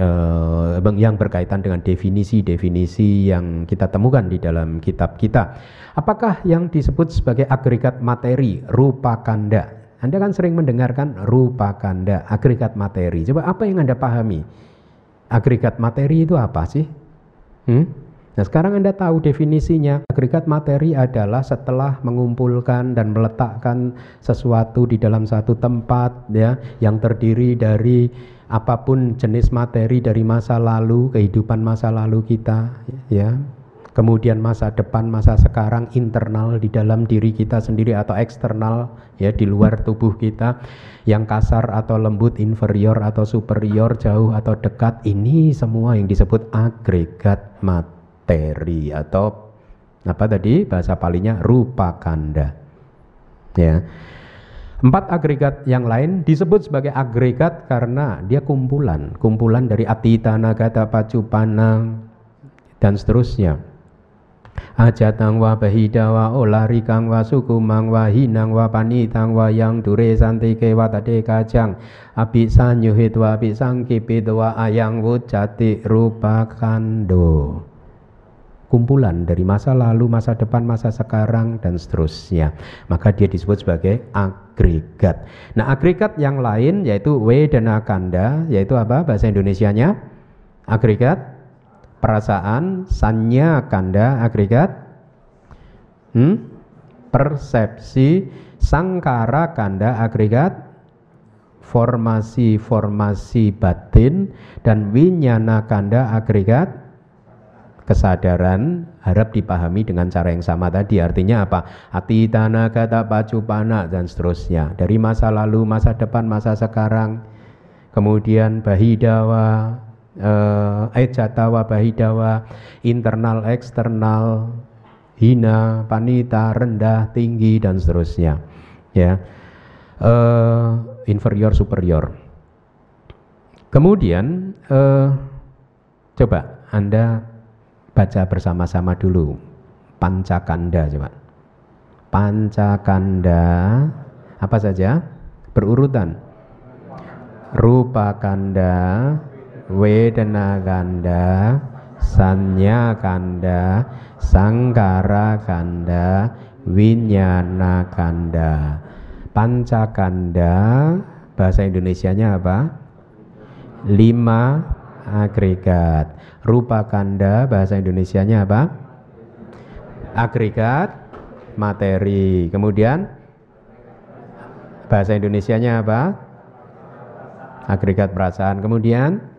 uh, yang berkaitan dengan definisi-definisi yang kita temukan di dalam kitab kita. Apakah yang disebut sebagai agregat materi rupa kanda? Anda kan sering mendengarkan rupa kanda, agregat materi. Coba apa yang Anda pahami? Agregat materi itu apa sih? Hmm? Nah sekarang Anda tahu definisinya. Agregat materi adalah setelah mengumpulkan dan meletakkan sesuatu di dalam satu tempat ya yang terdiri dari apa pun jenis materi dari masa lalu, kehidupan masa lalu kita ya. Kemudian masa depan, masa sekarang internal di dalam diri kita sendiri atau eksternal ya di luar tubuh kita yang kasar atau lembut, inferior atau superior, jauh atau dekat ini semua yang disebut agregat materi atau apa tadi bahasa palinya rupa kanda. Ya. Empat agregat yang lain disebut sebagai agregat karena dia kumpulan, kumpulan dari atita, nagata, pacupana dan seterusnya. Ajatang wa bahidawa olarikang wa sukumang wa hinang wa panitang wa yang dure santike wa tade kajang api sanyuhit wa api sangkipit wa ayang wujati rupa kando kumpulan dari masa lalu, masa depan, masa sekarang dan seterusnya. Maka dia disebut sebagai agregat. Nah, agregat yang lain yaitu Wedana Kanda, yaitu apa bahasa Indonesianya? Agregat perasaan, sanya kanda, agregat. Hmm? persepsi, sangkara kanda, agregat. Formasi-formasi batin. Dan winyana kanda agregat. Kesadaran harap dipahami dengan cara yang sama tadi. Artinya apa? Hati tanah kata pacupana dan seterusnya. Dari masa lalu masa depan masa sekarang. Kemudian bahidawa eh, ejatawa bahidawa internal eksternal hina panita rendah tinggi dan seterusnya ya eh, inferior superior kemudian eh, coba anda baca bersama-sama dulu Pancakanda coba. Pancakanda apa saja? Berurutan. Rupa kanda, Wedana kanda, Sanya kanda, Sangkara kanda, Winyana kanda. Pancakanda bahasa Indonesianya apa? Lima agregat. Rupa kanda bahasa Indonesianya apa? Agregat materi. Kemudian bahasa Indonesianya apa? Agregat perasaan. Kemudian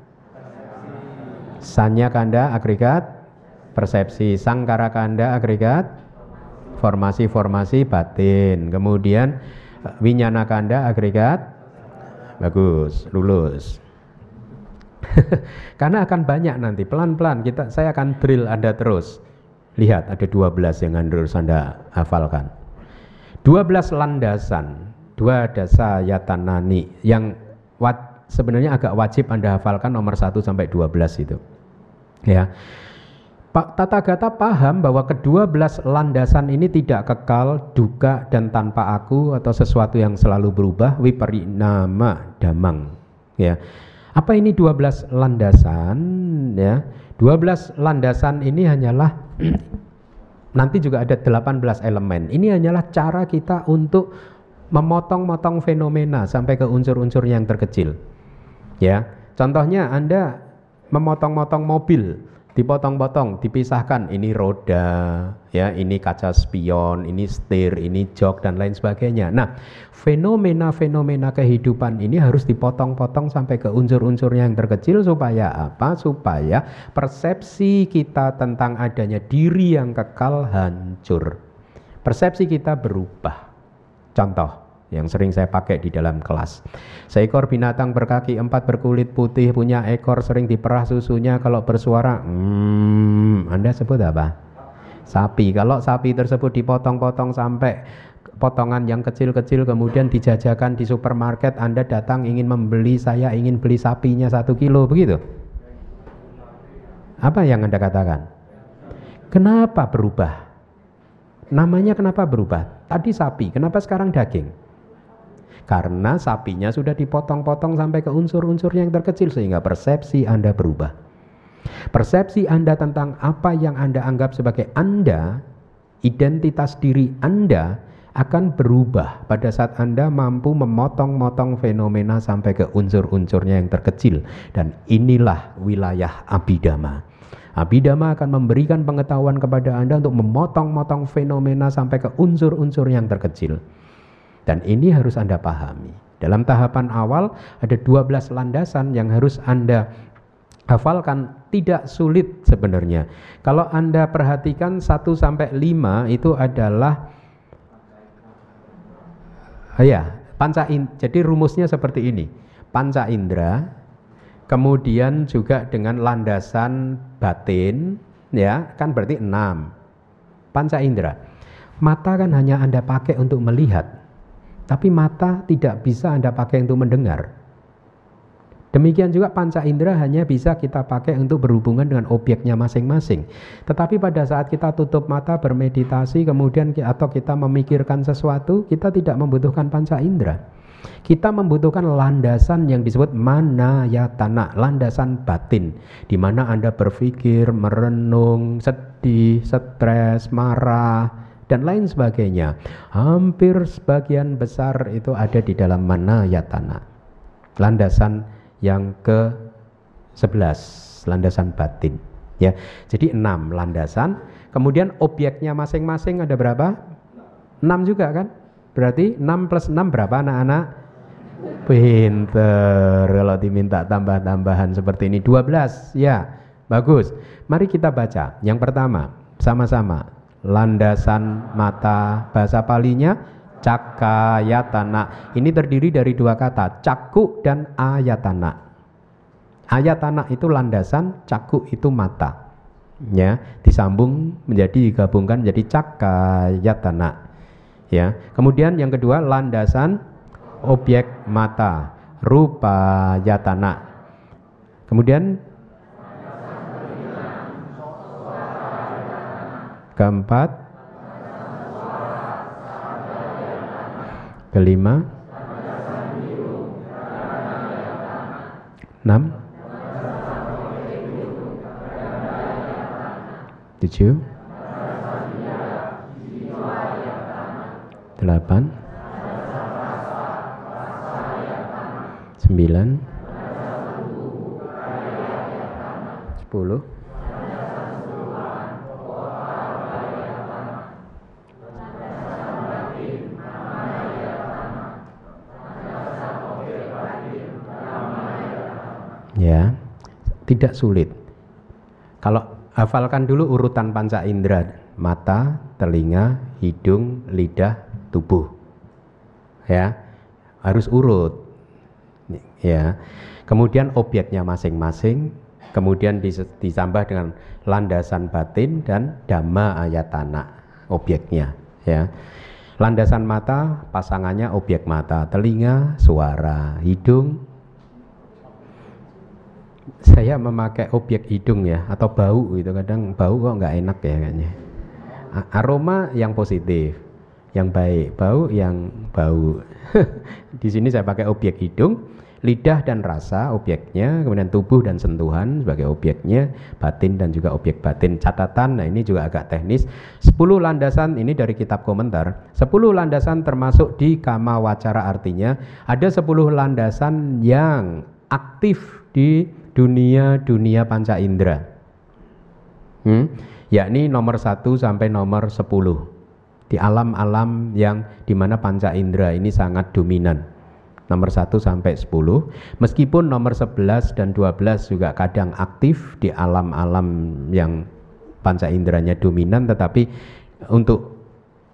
sanya kanda agregat persepsi. Sangkara kanda agregat formasi-formasi batin. Kemudian winyana kanda agregat bagus, lulus. Karena akan banyak nanti pelan-pelan kita saya akan drill Anda terus. Lihat ada 12 yang harus Anda hafalkan. 12 landasan, dua dasa yatanani yang wat, sebenarnya agak wajib Anda hafalkan nomor 1 sampai 12 itu. Ya. Pak Tata Gata paham bahwa kedua belas landasan ini tidak kekal, duka dan tanpa aku atau sesuatu yang selalu berubah, wiparinama damang. Ya. Apa ini 12 landasan ya? 12 landasan ini hanyalah nanti juga ada 18 elemen. Ini hanyalah cara kita untuk memotong-motong fenomena sampai ke unsur-unsur yang terkecil. Ya. Contohnya Anda memotong-motong mobil dipotong-potong, dipisahkan. Ini roda, ya, ini kaca spion, ini setir, ini jok dan lain sebagainya. Nah, fenomena-fenomena kehidupan ini harus dipotong-potong sampai ke unsur-unsur yang terkecil supaya apa? Supaya persepsi kita tentang adanya diri yang kekal hancur. Persepsi kita berubah. Contoh, yang sering saya pakai di dalam kelas. Seekor binatang berkaki empat berkulit putih punya ekor sering diperah susunya kalau bersuara hmm, Anda sebut apa? Sapi. Kalau sapi tersebut dipotong-potong sampai potongan yang kecil-kecil kemudian dijajakan di supermarket Anda datang ingin membeli saya ingin beli sapinya satu kilo begitu apa yang Anda katakan kenapa berubah namanya kenapa berubah tadi sapi kenapa sekarang daging Karena sapinya sudah dipotong-potong sampai ke unsur-unsur yang terkecil sehingga persepsi Anda berubah. Persepsi Anda tentang apa yang Anda anggap sebagai Anda, identitas diri Anda akan berubah pada saat Anda mampu memotong-motong fenomena sampai ke unsur-unsurnya yang terkecil dan inilah wilayah abidama. Abidama akan memberikan pengetahuan kepada Anda untuk memotong-motong fenomena sampai ke unsur-unsur yang terkecil. Dan ini harus Anda pahami. Dalam tahapan awal ada 12 landasan yang harus Anda hafalkan tidak sulit sebenarnya. Kalau Anda perhatikan 1 sampai 5 itu adalah ya, panca in, jadi rumusnya seperti ini. Panca indera kemudian juga dengan landasan batin ya, kan berarti 6. Panca indera. Mata kan hanya Anda pakai untuk melihat. Tapi mata tidak bisa Anda pakai untuk mendengar. Demikian juga panca indera hanya bisa kita pakai untuk berhubungan dengan objeknya masing-masing. Tetapi pada saat kita tutup mata bermeditasi kemudian atau kita memikirkan sesuatu, kita tidak membutuhkan panca indera. Kita membutuhkan landasan yang disebut mana ya tanah, landasan batin, di mana Anda berpikir, merenung, sedih, stres, marah, dan lain sebagainya. Hampir sebagian besar itu ada di dalam mana ya tanah. Landasan yang ke 11, landasan batin. Ya, jadi enam landasan. Kemudian objeknya masing-masing ada berapa? 6 juga kan? Berarti 6 plus 6 berapa anak-anak? Pinter kalau diminta tambah-tambahan seperti ini 12 ya bagus mari kita baca yang pertama sama-sama landasan mata bahasa palinya cakayatana. Ini terdiri dari dua kata caku dan ayatana. Ayatana itu landasan caku itu mata. Ya disambung menjadi digabungkan menjadi cakayatana. Ya kemudian yang kedua landasan objek mata rupa yatana kemudian keempat. Kelima. Enam. Tujuh. Delapan. Sembilan. Sepuluh ya tidak sulit. Kalau hafalkan dulu urutan panca indera mata telinga hidung lidah tubuh. Ya harus urut. Ya kemudian objeknya masing-masing kemudian ditambah dengan landasan batin dan dhamma ayatana objeknya. Ya landasan mata pasangannya objek mata telinga suara hidung saya memakai objek hidung ya atau bau gitu. Kadang bau kok nggak enak ya kayaknya. Aroma yang positif yang baik bau yang bau. Di sini saya pakai objek hidung lidah dan rasa objeknya kemudian tubuh dan sentuhan sebagai objeknya batin dan juga objek batin. Catatan nah ini juga agak teknis. 10 landasan ini dari kitab komentar. 10 landasan termasuk di kama wacara artinya ada 10 landasan yang aktif di dunia-dunia panca indera. Hmm? Yakni nomor satu sampai nomor sepuluh Di alam-alam yang di mana panca indera ini sangat dominan. Nomor satu sampai sepuluh Meskipun nomor sebelas dan dua belas juga kadang aktif di alam-alam yang panca inderanya dominan tetapi untuk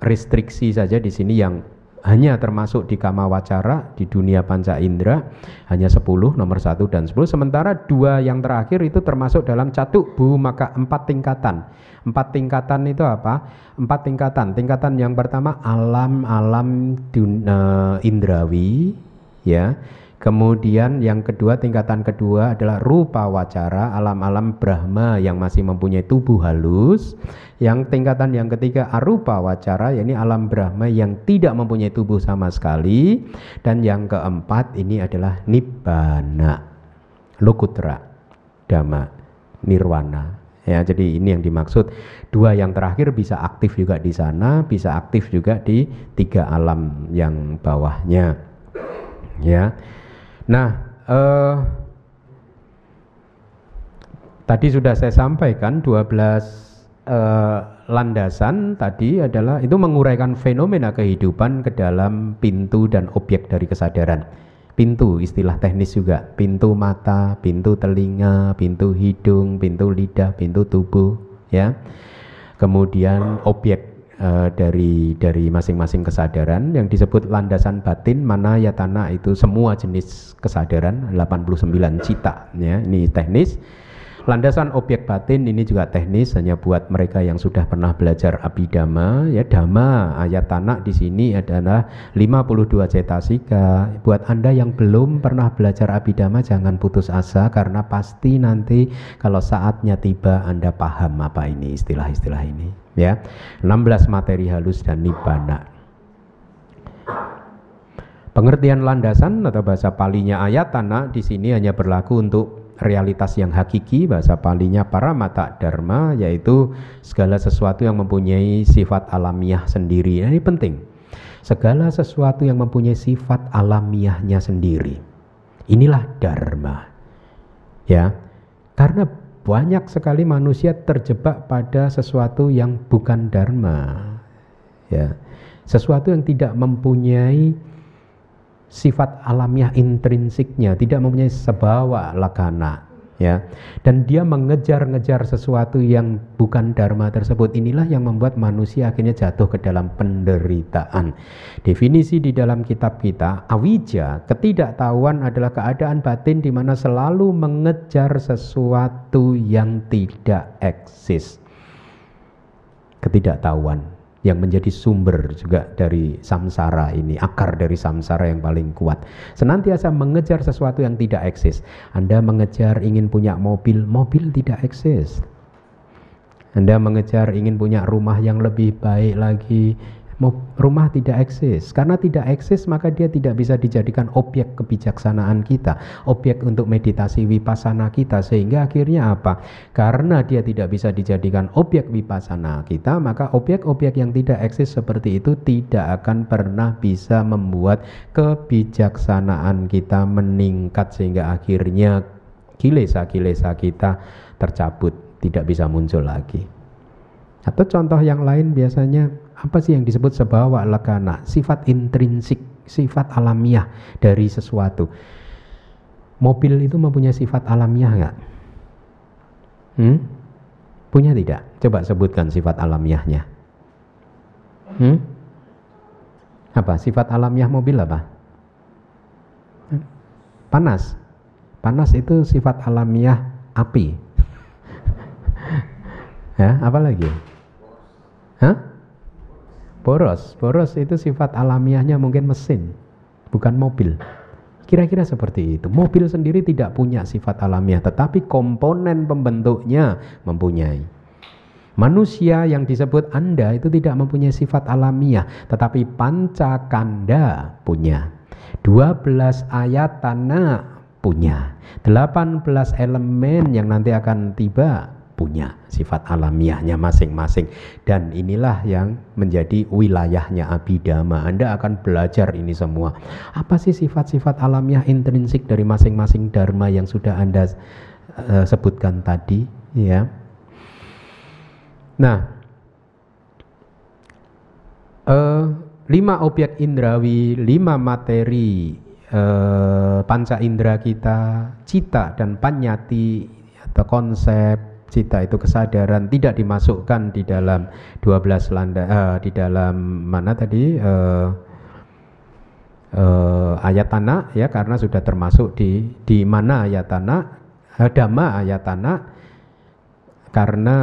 restriksi saja di sini yang hanya termasuk di kama wacara di dunia panca indera hanya 10 nomor 1 dan 10 sementara dua yang terakhir itu termasuk dalam catuk bu maka empat tingkatan. Empat tingkatan itu apa? Empat tingkatan. Tingkatan yang pertama alam alam uh, indrawi ya Kemudian yang kedua tingkatan kedua adalah rupa wacara alam-alam Brahma yang masih mempunyai tubuh halus. Yang tingkatan yang ketiga arupa wacara yakni alam Brahma yang tidak mempunyai tubuh sama sekali. Dan yang keempat ini adalah nibbana, lokutra, dhamma, nirwana. Ya, jadi ini yang dimaksud dua yang terakhir bisa aktif juga di sana, bisa aktif juga di tiga alam yang bawahnya. Ya. Nah, eh, tadi sudah saya sampaikan 12 eh, landasan tadi adalah itu menguraikan fenomena kehidupan ke dalam pintu dan objek dari kesadaran. Pintu istilah teknis juga, pintu mata, pintu telinga, pintu hidung, pintu lidah, pintu tubuh, ya. Kemudian objek uh, dari dari masing-masing kesadaran yang disebut landasan batin mana yatana itu semua jenis kesadaran 89 cita ya ini teknis. Landasan objek batin ini juga teknis hanya buat mereka yang sudah pernah belajar abidama ya. Dhamma ayat tanah di sini adalah 52 cetasika. Buat Anda yang belum pernah belajar abidama jangan putus asa karena pasti nanti kalau saatnya tiba Anda paham apa ini istilah-istilah ini ya. 16 materi halus dan nibbana. Pengertian landasan atau bahasa palinya ayat tanah di sini hanya berlaku untuk realitas yang hakiki bahasa palinya para mata dharma yaitu segala sesuatu yang mempunyai sifat alamiah sendiri. Ini penting. Segala sesuatu yang mempunyai sifat alamiahnya sendiri. Inilah dharma. Ya. Karena banyak sekali manusia terjebak pada sesuatu yang bukan dharma. Ya. Sesuatu yang tidak mempunyai sifat alamiah intrinsiknya, tidak mempunyai sebawa lakana ya. Dan dia mengejar-ngejar sesuatu yang bukan dharma tersebut. Inilah yang membuat manusia akhirnya jatuh ke dalam penderitaan. Definisi di dalam kitab kita, awija, ketidaktahuan adalah keadaan batin di mana selalu mengejar sesuatu yang tidak eksis. Ketidaktahuan yang menjadi sumber juga dari samsara ini, akar dari samsara yang paling kuat. Senantiasa mengejar sesuatu yang tidak eksis. Anda mengejar ingin punya mobil, mobil tidak eksis. Anda mengejar ingin punya rumah yang lebih baik lagi, rumah tidak eksis. Karena tidak eksis maka dia tidak bisa dijadikan objek kebijaksanaan kita, objek untuk meditasi vipassana kita sehingga akhirnya apa? Karena dia tidak bisa dijadikan objek vipassana kita, maka objek-objek yang tidak eksis seperti itu tidak akan pernah bisa membuat kebijaksanaan kita meningkat sehingga akhirnya kilesa-kilesa kita tercabut, tidak bisa muncul lagi. Atau contoh yang lain biasanya apa sih yang disebut sebawa lakana? Sifat intrinsik, sifat alamiah dari sesuatu. Mobil itu mempunyai sifat alamiah nggak? Hmm? Punya tidak? Coba sebutkan sifat alamiahnya. Hmm? Apa? Sifat alamiah mobil apa? Panas. Panas itu sifat alamiah api. ya, apa lagi? Hah? Boros, boros itu sifat alamiahnya mungkin mesin, bukan mobil. Kira-kira seperti itu. Mobil sendiri tidak punya sifat alamiah, tetapi komponen pembentuknya mempunyai. Manusia yang disebut Anda itu tidak mempunyai sifat alamiah, tetapi pancakanda punya. 12 ayat tanah punya. 18 elemen yang nanti akan tiba punya sifat alamiahnya masing-masing. Dan inilah yang menjadi wilayahnya abidama Anda akan belajar ini semua. Apa sih sifat-sifat alamiah intrinsik dari masing-masing dharma yang sudah Anda uh, sebutkan tadi ya? Nah uh, lima objek indrawi lima materi uh, panca indera kita cita dan panyati atau konsep cita itu kesadaran tidak dimasukkan di dalam 12 landa uh, di dalam mana tadi uh, uh, ayat tanah ya karena sudah termasuk di di mana ayat tanah uh, dhamma ayat tanah karena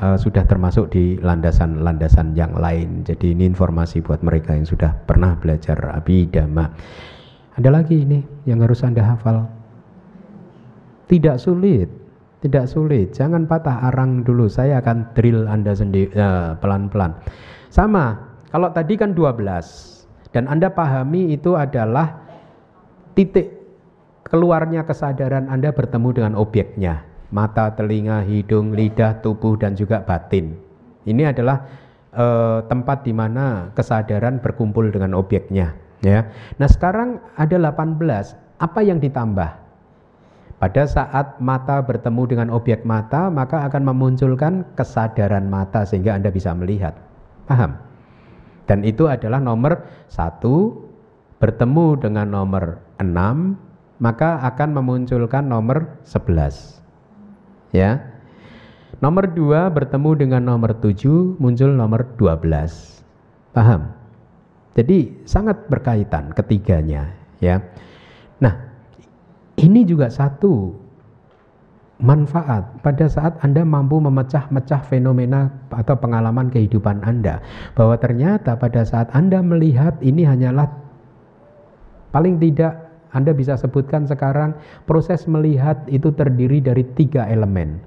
uh, sudah termasuk di landasan-landasan yang lain. Jadi ini informasi buat mereka yang sudah pernah belajar abidama. Ada lagi ini yang harus Anda hafal. Tidak sulit, tidak sulit. Jangan patah arang dulu. Saya akan drill Anda sendiri uh, pelan-pelan. Sama, kalau tadi kan 12 dan Anda pahami itu adalah titik keluarnya kesadaran Anda bertemu dengan objeknya. Mata, telinga, hidung, lidah, tubuh dan juga batin. Ini adalah uh, tempat di mana kesadaran berkumpul dengan objeknya, ya. Nah, sekarang ada 18. Apa yang ditambah? Pada saat mata bertemu dengan objek mata, maka akan memunculkan kesadaran mata sehingga Anda bisa melihat. Paham? Dan itu adalah nomor satu bertemu dengan nomor enam, maka akan memunculkan nomor sebelas. Ya. Nomor dua bertemu dengan nomor tujuh, muncul nomor dua belas. Paham? Jadi sangat berkaitan ketiganya, ya. Nah, ini juga satu manfaat pada saat Anda mampu memecah-mecah fenomena atau pengalaman kehidupan Anda bahwa ternyata pada saat Anda melihat ini hanyalah paling tidak Anda bisa sebutkan sekarang proses melihat itu terdiri dari tiga elemen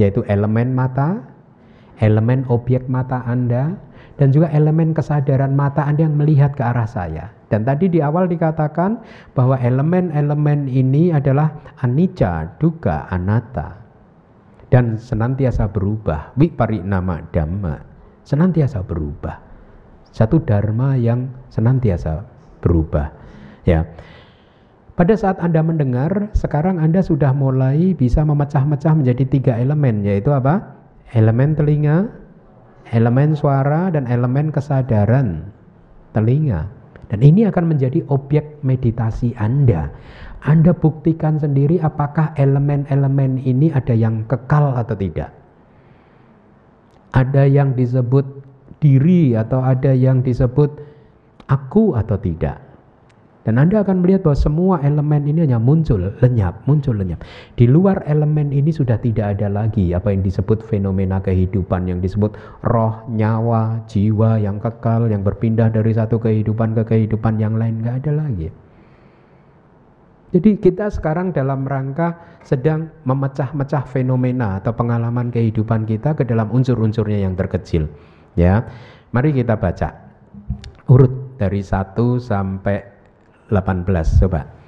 yaitu elemen mata, elemen objek mata Anda dan juga elemen kesadaran mata Anda yang melihat ke arah saya. Dan tadi di awal dikatakan bahwa elemen-elemen ini adalah anicca, duga, anatta. Dan senantiasa berubah. nama dhamma. Senantiasa berubah. Satu dharma yang senantiasa berubah. Ya. Pada saat Anda mendengar, sekarang Anda sudah mulai bisa memecah-mecah menjadi tiga elemen, yaitu apa? Elemen telinga, elemen suara, dan elemen kesadaran telinga. Dan ini akan menjadi objek meditasi Anda. Anda buktikan sendiri apakah elemen-elemen ini ada yang kekal atau tidak. Ada yang disebut diri atau ada yang disebut aku atau tidak. Dan Anda akan melihat bahwa semua elemen ini hanya muncul lenyap, muncul lenyap. Di luar elemen ini sudah tidak ada lagi apa yang disebut fenomena kehidupan, yang disebut roh, nyawa, jiwa yang kekal, yang berpindah dari satu kehidupan ke kehidupan yang lain, nggak ada lagi. Jadi kita sekarang dalam rangka sedang memecah-mecah fenomena atau pengalaman kehidupan kita ke dalam unsur-unsurnya yang terkecil. Ya, mari kita baca urut dari 1 sampai 18 coba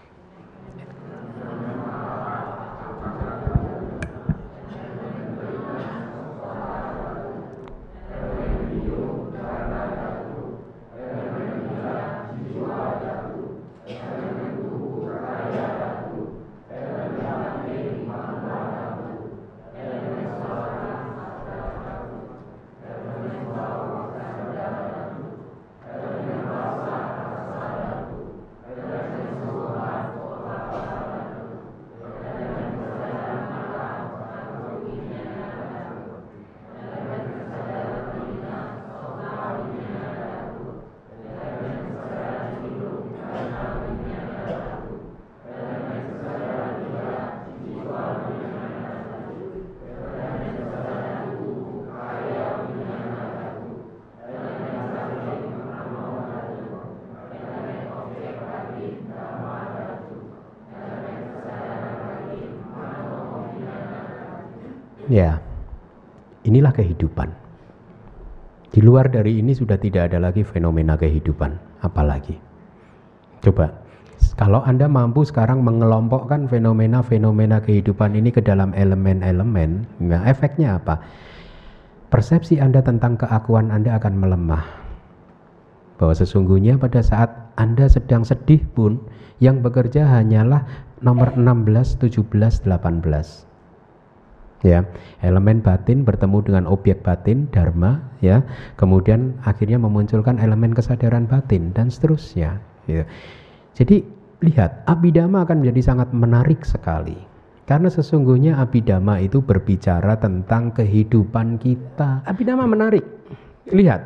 Ya, inilah kehidupan. Di luar dari ini sudah tidak ada lagi fenomena kehidupan, apalagi. Coba, kalau Anda mampu sekarang mengelompokkan fenomena-fenomena kehidupan ini ke dalam elemen-elemen, nah efeknya apa? Persepsi Anda tentang keakuan Anda akan melemah. Bahwa sesungguhnya pada saat Anda sedang sedih pun, yang bekerja hanyalah nomor 16, 17, 18 ya elemen batin bertemu dengan objek batin dharma ya. Kemudian akhirnya memunculkan elemen kesadaran batin dan seterusnya ya. jadi lihat abidama akan menjadi sangat menarik sekali. Karena sesungguhnya abidama itu berbicara tentang kehidupan kita. Abidama menarik. Lihat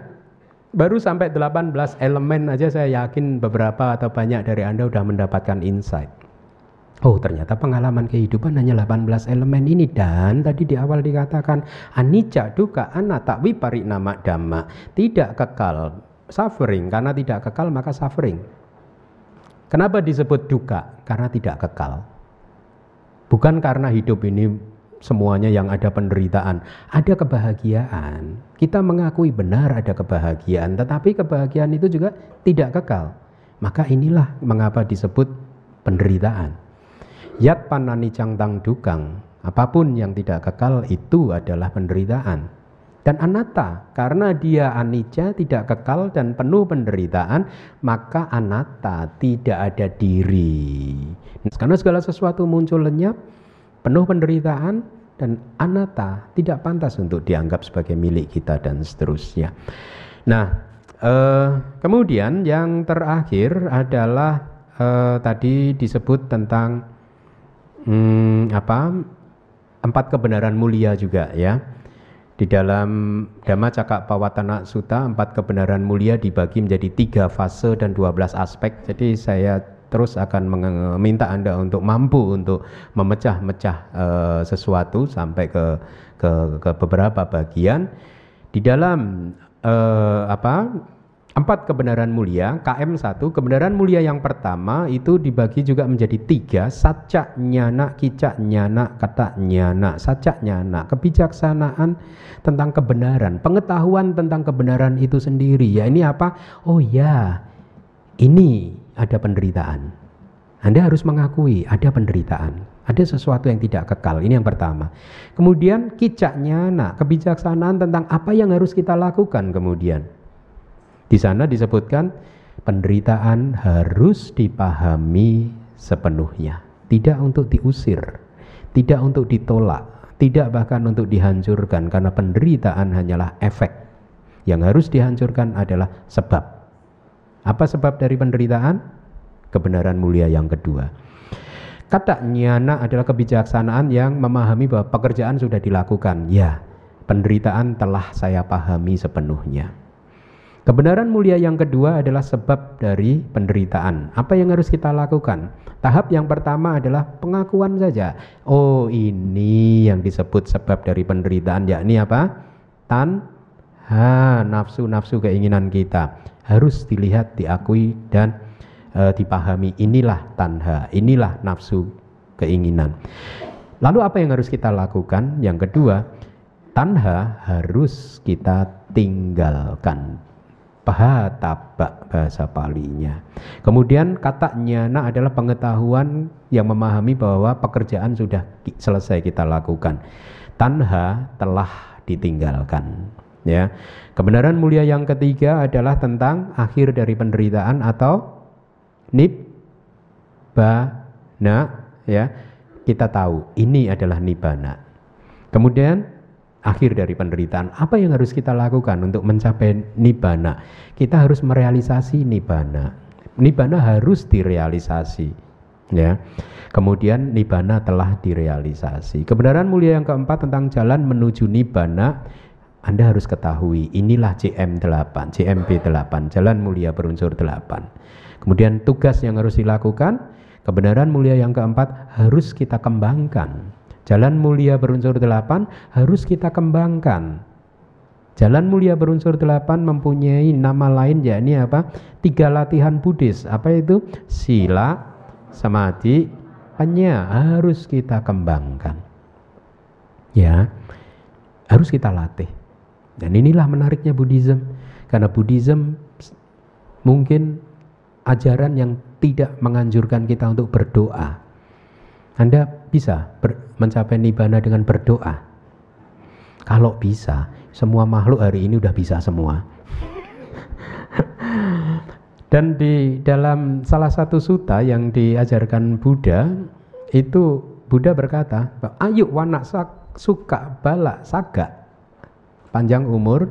baru sampai 18 elemen aja saya yakin beberapa atau banyak dari Anda sudah mendapatkan insight Oh ternyata pengalaman kehidupan hanya 18 elemen ini dan tadi di awal dikatakan anicca duka anatta nama dhamma tidak kekal suffering karena tidak kekal maka suffering Kenapa disebut duka? Karena tidak kekal. Bukan karena hidup ini semuanya yang ada penderitaan, ada kebahagiaan. Kita mengakui benar ada kebahagiaan, tetapi kebahagiaan itu juga tidak kekal. Maka inilah mengapa disebut penderitaan. Yat panani cangtang dukang, apa pun yang tidak kekal itu adalah penderitaan. Dan anatta, karena dia anicca, tidak kekal dan penuh penderitaan, maka anatta tidak ada diri. Karena segala sesuatu muncul lenyap, penuh penderitaan, dan anatta tidak pantas untuk dianggap sebagai milik kita dan seterusnya. Nah, eh, kemudian yang terakhir adalah eh, tadi disebut tentang hmm, apa empat kebenaran mulia juga ya. Di dalam Dhamma Cakak Pawatana Sutta, empat kebenaran mulia dibagi menjadi tiga fase dan dua belas aspek. Jadi saya terus akan meminta Anda untuk mampu untuk memecah-mecah uh, sesuatu sampai ke, ke ke beberapa bagian. Di dalam uh, apa Empat kebenaran mulia, KM1, kebenaran mulia yang pertama itu dibagi juga menjadi tiga, saca nyana, kicak nyana, kata nyana, saca nyana, kebijaksanaan tentang kebenaran, pengetahuan tentang kebenaran itu sendiri. Ya ini apa? Oh ya, ini ada penderitaan. Anda harus mengakui ada penderitaan. Ada sesuatu yang tidak kekal. Ini yang pertama. Kemudian kicaknya, nah kebijaksanaan tentang apa yang harus kita lakukan kemudian. Di sana disebutkan penderitaan harus dipahami sepenuhnya, tidak untuk diusir, tidak untuk ditolak, tidak bahkan untuk dihancurkan karena penderitaan hanyalah efek. Yang harus dihancurkan adalah sebab. Apa sebab dari penderitaan? Kebenaran mulia yang kedua. Kata nyana adalah kebijaksanaan yang memahami bahwa pekerjaan sudah dilakukan. Ya, penderitaan telah saya pahami sepenuhnya. Kebenaran mulia yang kedua adalah sebab dari penderitaan. Apa yang harus kita lakukan? Tahap yang pertama adalah pengakuan saja. Oh, ini yang disebut sebab dari penderitaan, yakni apa? Tan ha nafsu-nafsu keinginan kita harus dilihat, diakui dan e, dipahami. Inilah tanha, inilah nafsu keinginan. Lalu apa yang harus kita lakukan? Yang kedua, tanha harus kita tinggalkan pahataba bahasa palinya. Kemudian kata nyana adalah pengetahuan yang memahami bahwa pekerjaan sudah selesai kita lakukan. Tanha telah ditinggalkan. Ya. Kebenaran mulia yang ketiga adalah tentang akhir dari penderitaan atau nibbana ya. Kita tahu ini adalah nibbana. Kemudian akhir dari penderitaan. Apa yang harus kita lakukan untuk mencapai nibana? Kita harus merealisasi nibana. Nibana harus direalisasi, ya. Kemudian nibana telah direalisasi. Kebenaran mulia yang keempat tentang jalan menuju nibana anda harus ketahui inilah CM8, CMP8, jalan mulia berunsur 8. Kemudian tugas yang harus dilakukan, kebenaran mulia yang keempat harus kita kembangkan Jalan mulia berunsur delapan harus kita kembangkan. Jalan mulia berunsur delapan mempunyai nama lain yakni apa? Tiga latihan Buddhis. Apa itu? Sila, samadhi, hanya harus kita kembangkan. Ya, harus kita latih. Dan inilah menariknya Buddhism. Karena Buddhism mungkin ajaran yang tidak menganjurkan kita untuk berdoa. Anda bisa mencapai nibana dengan berdoa. Kalau bisa, semua makhluk hari ini udah bisa semua. Dan di dalam salah satu suta yang diajarkan Buddha, itu Buddha berkata, ayo wanak suka bala saga, panjang umur,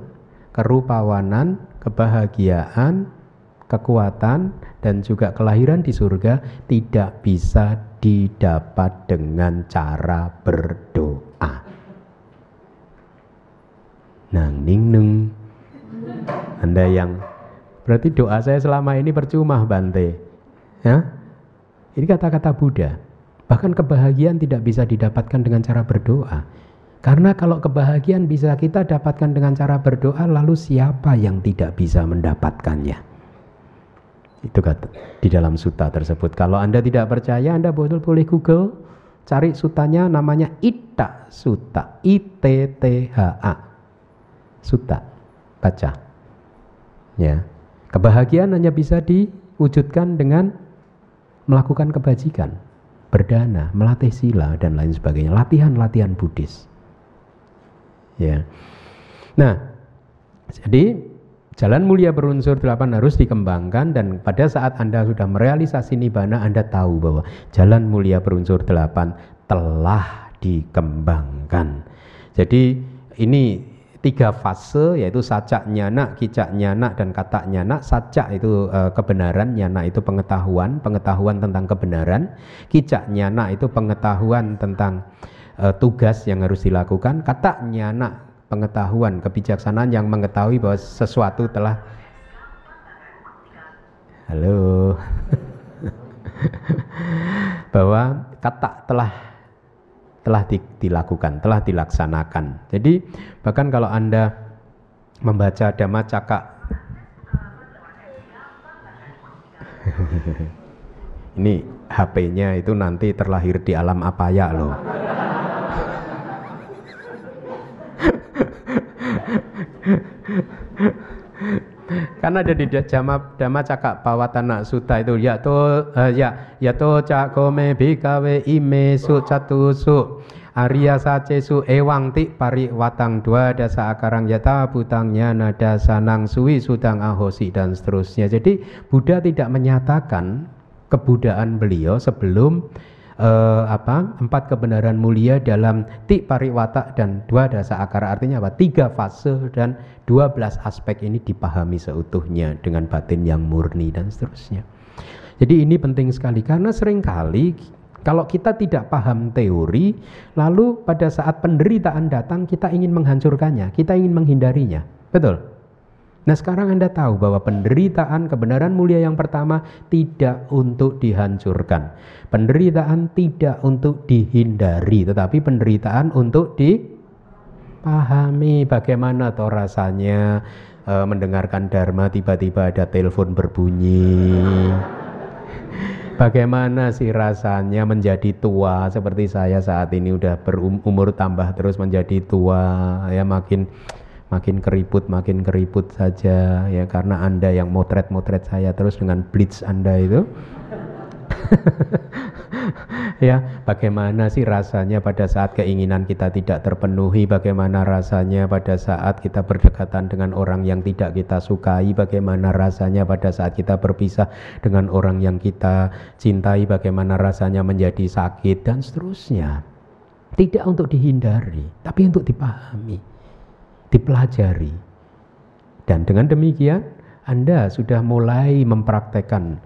kerupawanan, kebahagiaan, kekuatan, dan juga kelahiran di surga tidak bisa didapat dengan cara berdoa. Nang ning nung. Anda yang berarti doa saya selama ini percuma Bante. Ya? Ini kata-kata Buddha. Bahkan kebahagiaan tidak bisa didapatkan dengan cara berdoa. Karena kalau kebahagiaan bisa kita dapatkan dengan cara berdoa, lalu siapa yang tidak bisa mendapatkannya? Itu kata di dalam suta tersebut. Kalau Anda tidak percaya, Anda boleh boleh Google cari sutanya namanya Ita Suta, I T T H A. Suta. Baca. Ya. Kebahagiaan hanya bisa diwujudkan dengan melakukan kebajikan, berdana, melatih sila dan lain sebagainya. Latihan-latihan Buddhis. Ya. Nah, jadi Jalan mulia berunsur delapan harus dikembangkan dan pada saat Anda sudah merealisasi nibbana Anda tahu bahwa jalan mulia berunsur delapan telah dikembangkan. Jadi ini tiga fase yaitu sacak nyana, kicak nyana dan kata nyana. Sacak itu e, kebenaran, nyana itu pengetahuan, pengetahuan tentang kebenaran. Kicak nyana itu pengetahuan tentang e, tugas yang harus dilakukan. Kata nyana pengetahuan, kebijaksanaan yang mengetahui bahwa sesuatu telah Halo. bahwa kata telah telah di, dilakukan, telah dilaksanakan. Jadi bahkan kalau Anda membaca Dhamma Caka Ini HP-nya itu nanti terlahir di alam apa ya loh. Karena ada di Dhamma, Dhamma Cakak Pawatana Sutta itu ya to uh, ya ya to cakome bikawe ime su catu su Arya sace su ewang ti pari watang dua dasa akarang yata butangnya nada sanang suwi sudang ahosi dan seterusnya. Jadi Buddha tidak menyatakan kebudaan beliau sebelum uh, apa empat kebenaran mulia dalam ti pariwata dan dua dasa akar artinya apa tiga fase dan dua belas aspek ini dipahami seutuhnya dengan batin yang murni dan seterusnya jadi ini penting sekali karena sering kali kalau kita tidak paham teori, lalu pada saat penderitaan datang kita ingin menghancurkannya, kita ingin menghindarinya. Betul? Nah sekarang Anda tahu bahwa penderitaan kebenaran mulia yang pertama tidak untuk dihancurkan. Penderitaan tidak untuk dihindari, tetapi penderitaan untuk dipahami. Bagaimana toh rasanya e, mendengarkan dharma tiba-tiba ada telepon berbunyi. Bagaimana sih rasanya menjadi tua? Seperti saya saat ini udah berumur tambah terus menjadi tua ya makin makin keriput makin keriput saja ya karena anda yang motret-motret saya terus dengan blitz anda itu ya bagaimana sih rasanya pada saat keinginan kita tidak terpenuhi bagaimana rasanya pada saat kita berdekatan dengan orang yang tidak kita sukai bagaimana rasanya pada saat kita berpisah dengan orang yang kita cintai bagaimana rasanya menjadi sakit dan seterusnya tidak untuk dihindari tapi untuk dipahami dipelajari. Dan dengan demikian Anda sudah mulai mempraktekkan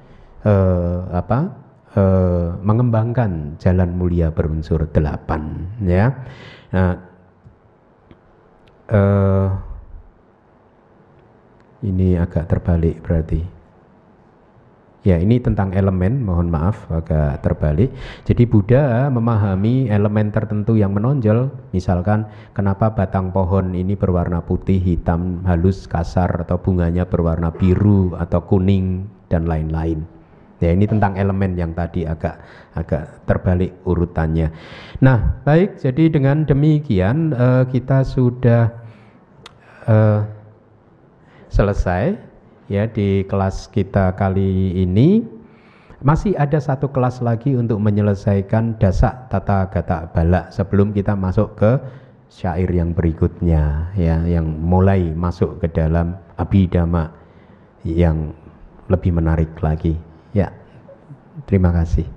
uh, apa? Uh, mengembangkan jalan mulia berunsur delapan ya. Nah, uh, ini agak terbalik berarti. Ya, ini tentang elemen, mohon maaf agak terbalik. Jadi Buddha memahami elemen tertentu yang menonjol, misalkan kenapa batang pohon ini berwarna putih, hitam, halus, kasar atau bunganya berwarna biru atau kuning dan lain-lain. Ya, ini tentang elemen yang tadi agak agak terbalik urutannya. Nah, baik, jadi dengan demikian uh, kita sudah uh, selesai ya di kelas kita kali ini masih ada satu kelas lagi untuk menyelesaikan dasak tata gata bala sebelum kita masuk ke syair yang berikutnya ya yang mulai masuk ke dalam abidama yang lebih menarik lagi terima kasih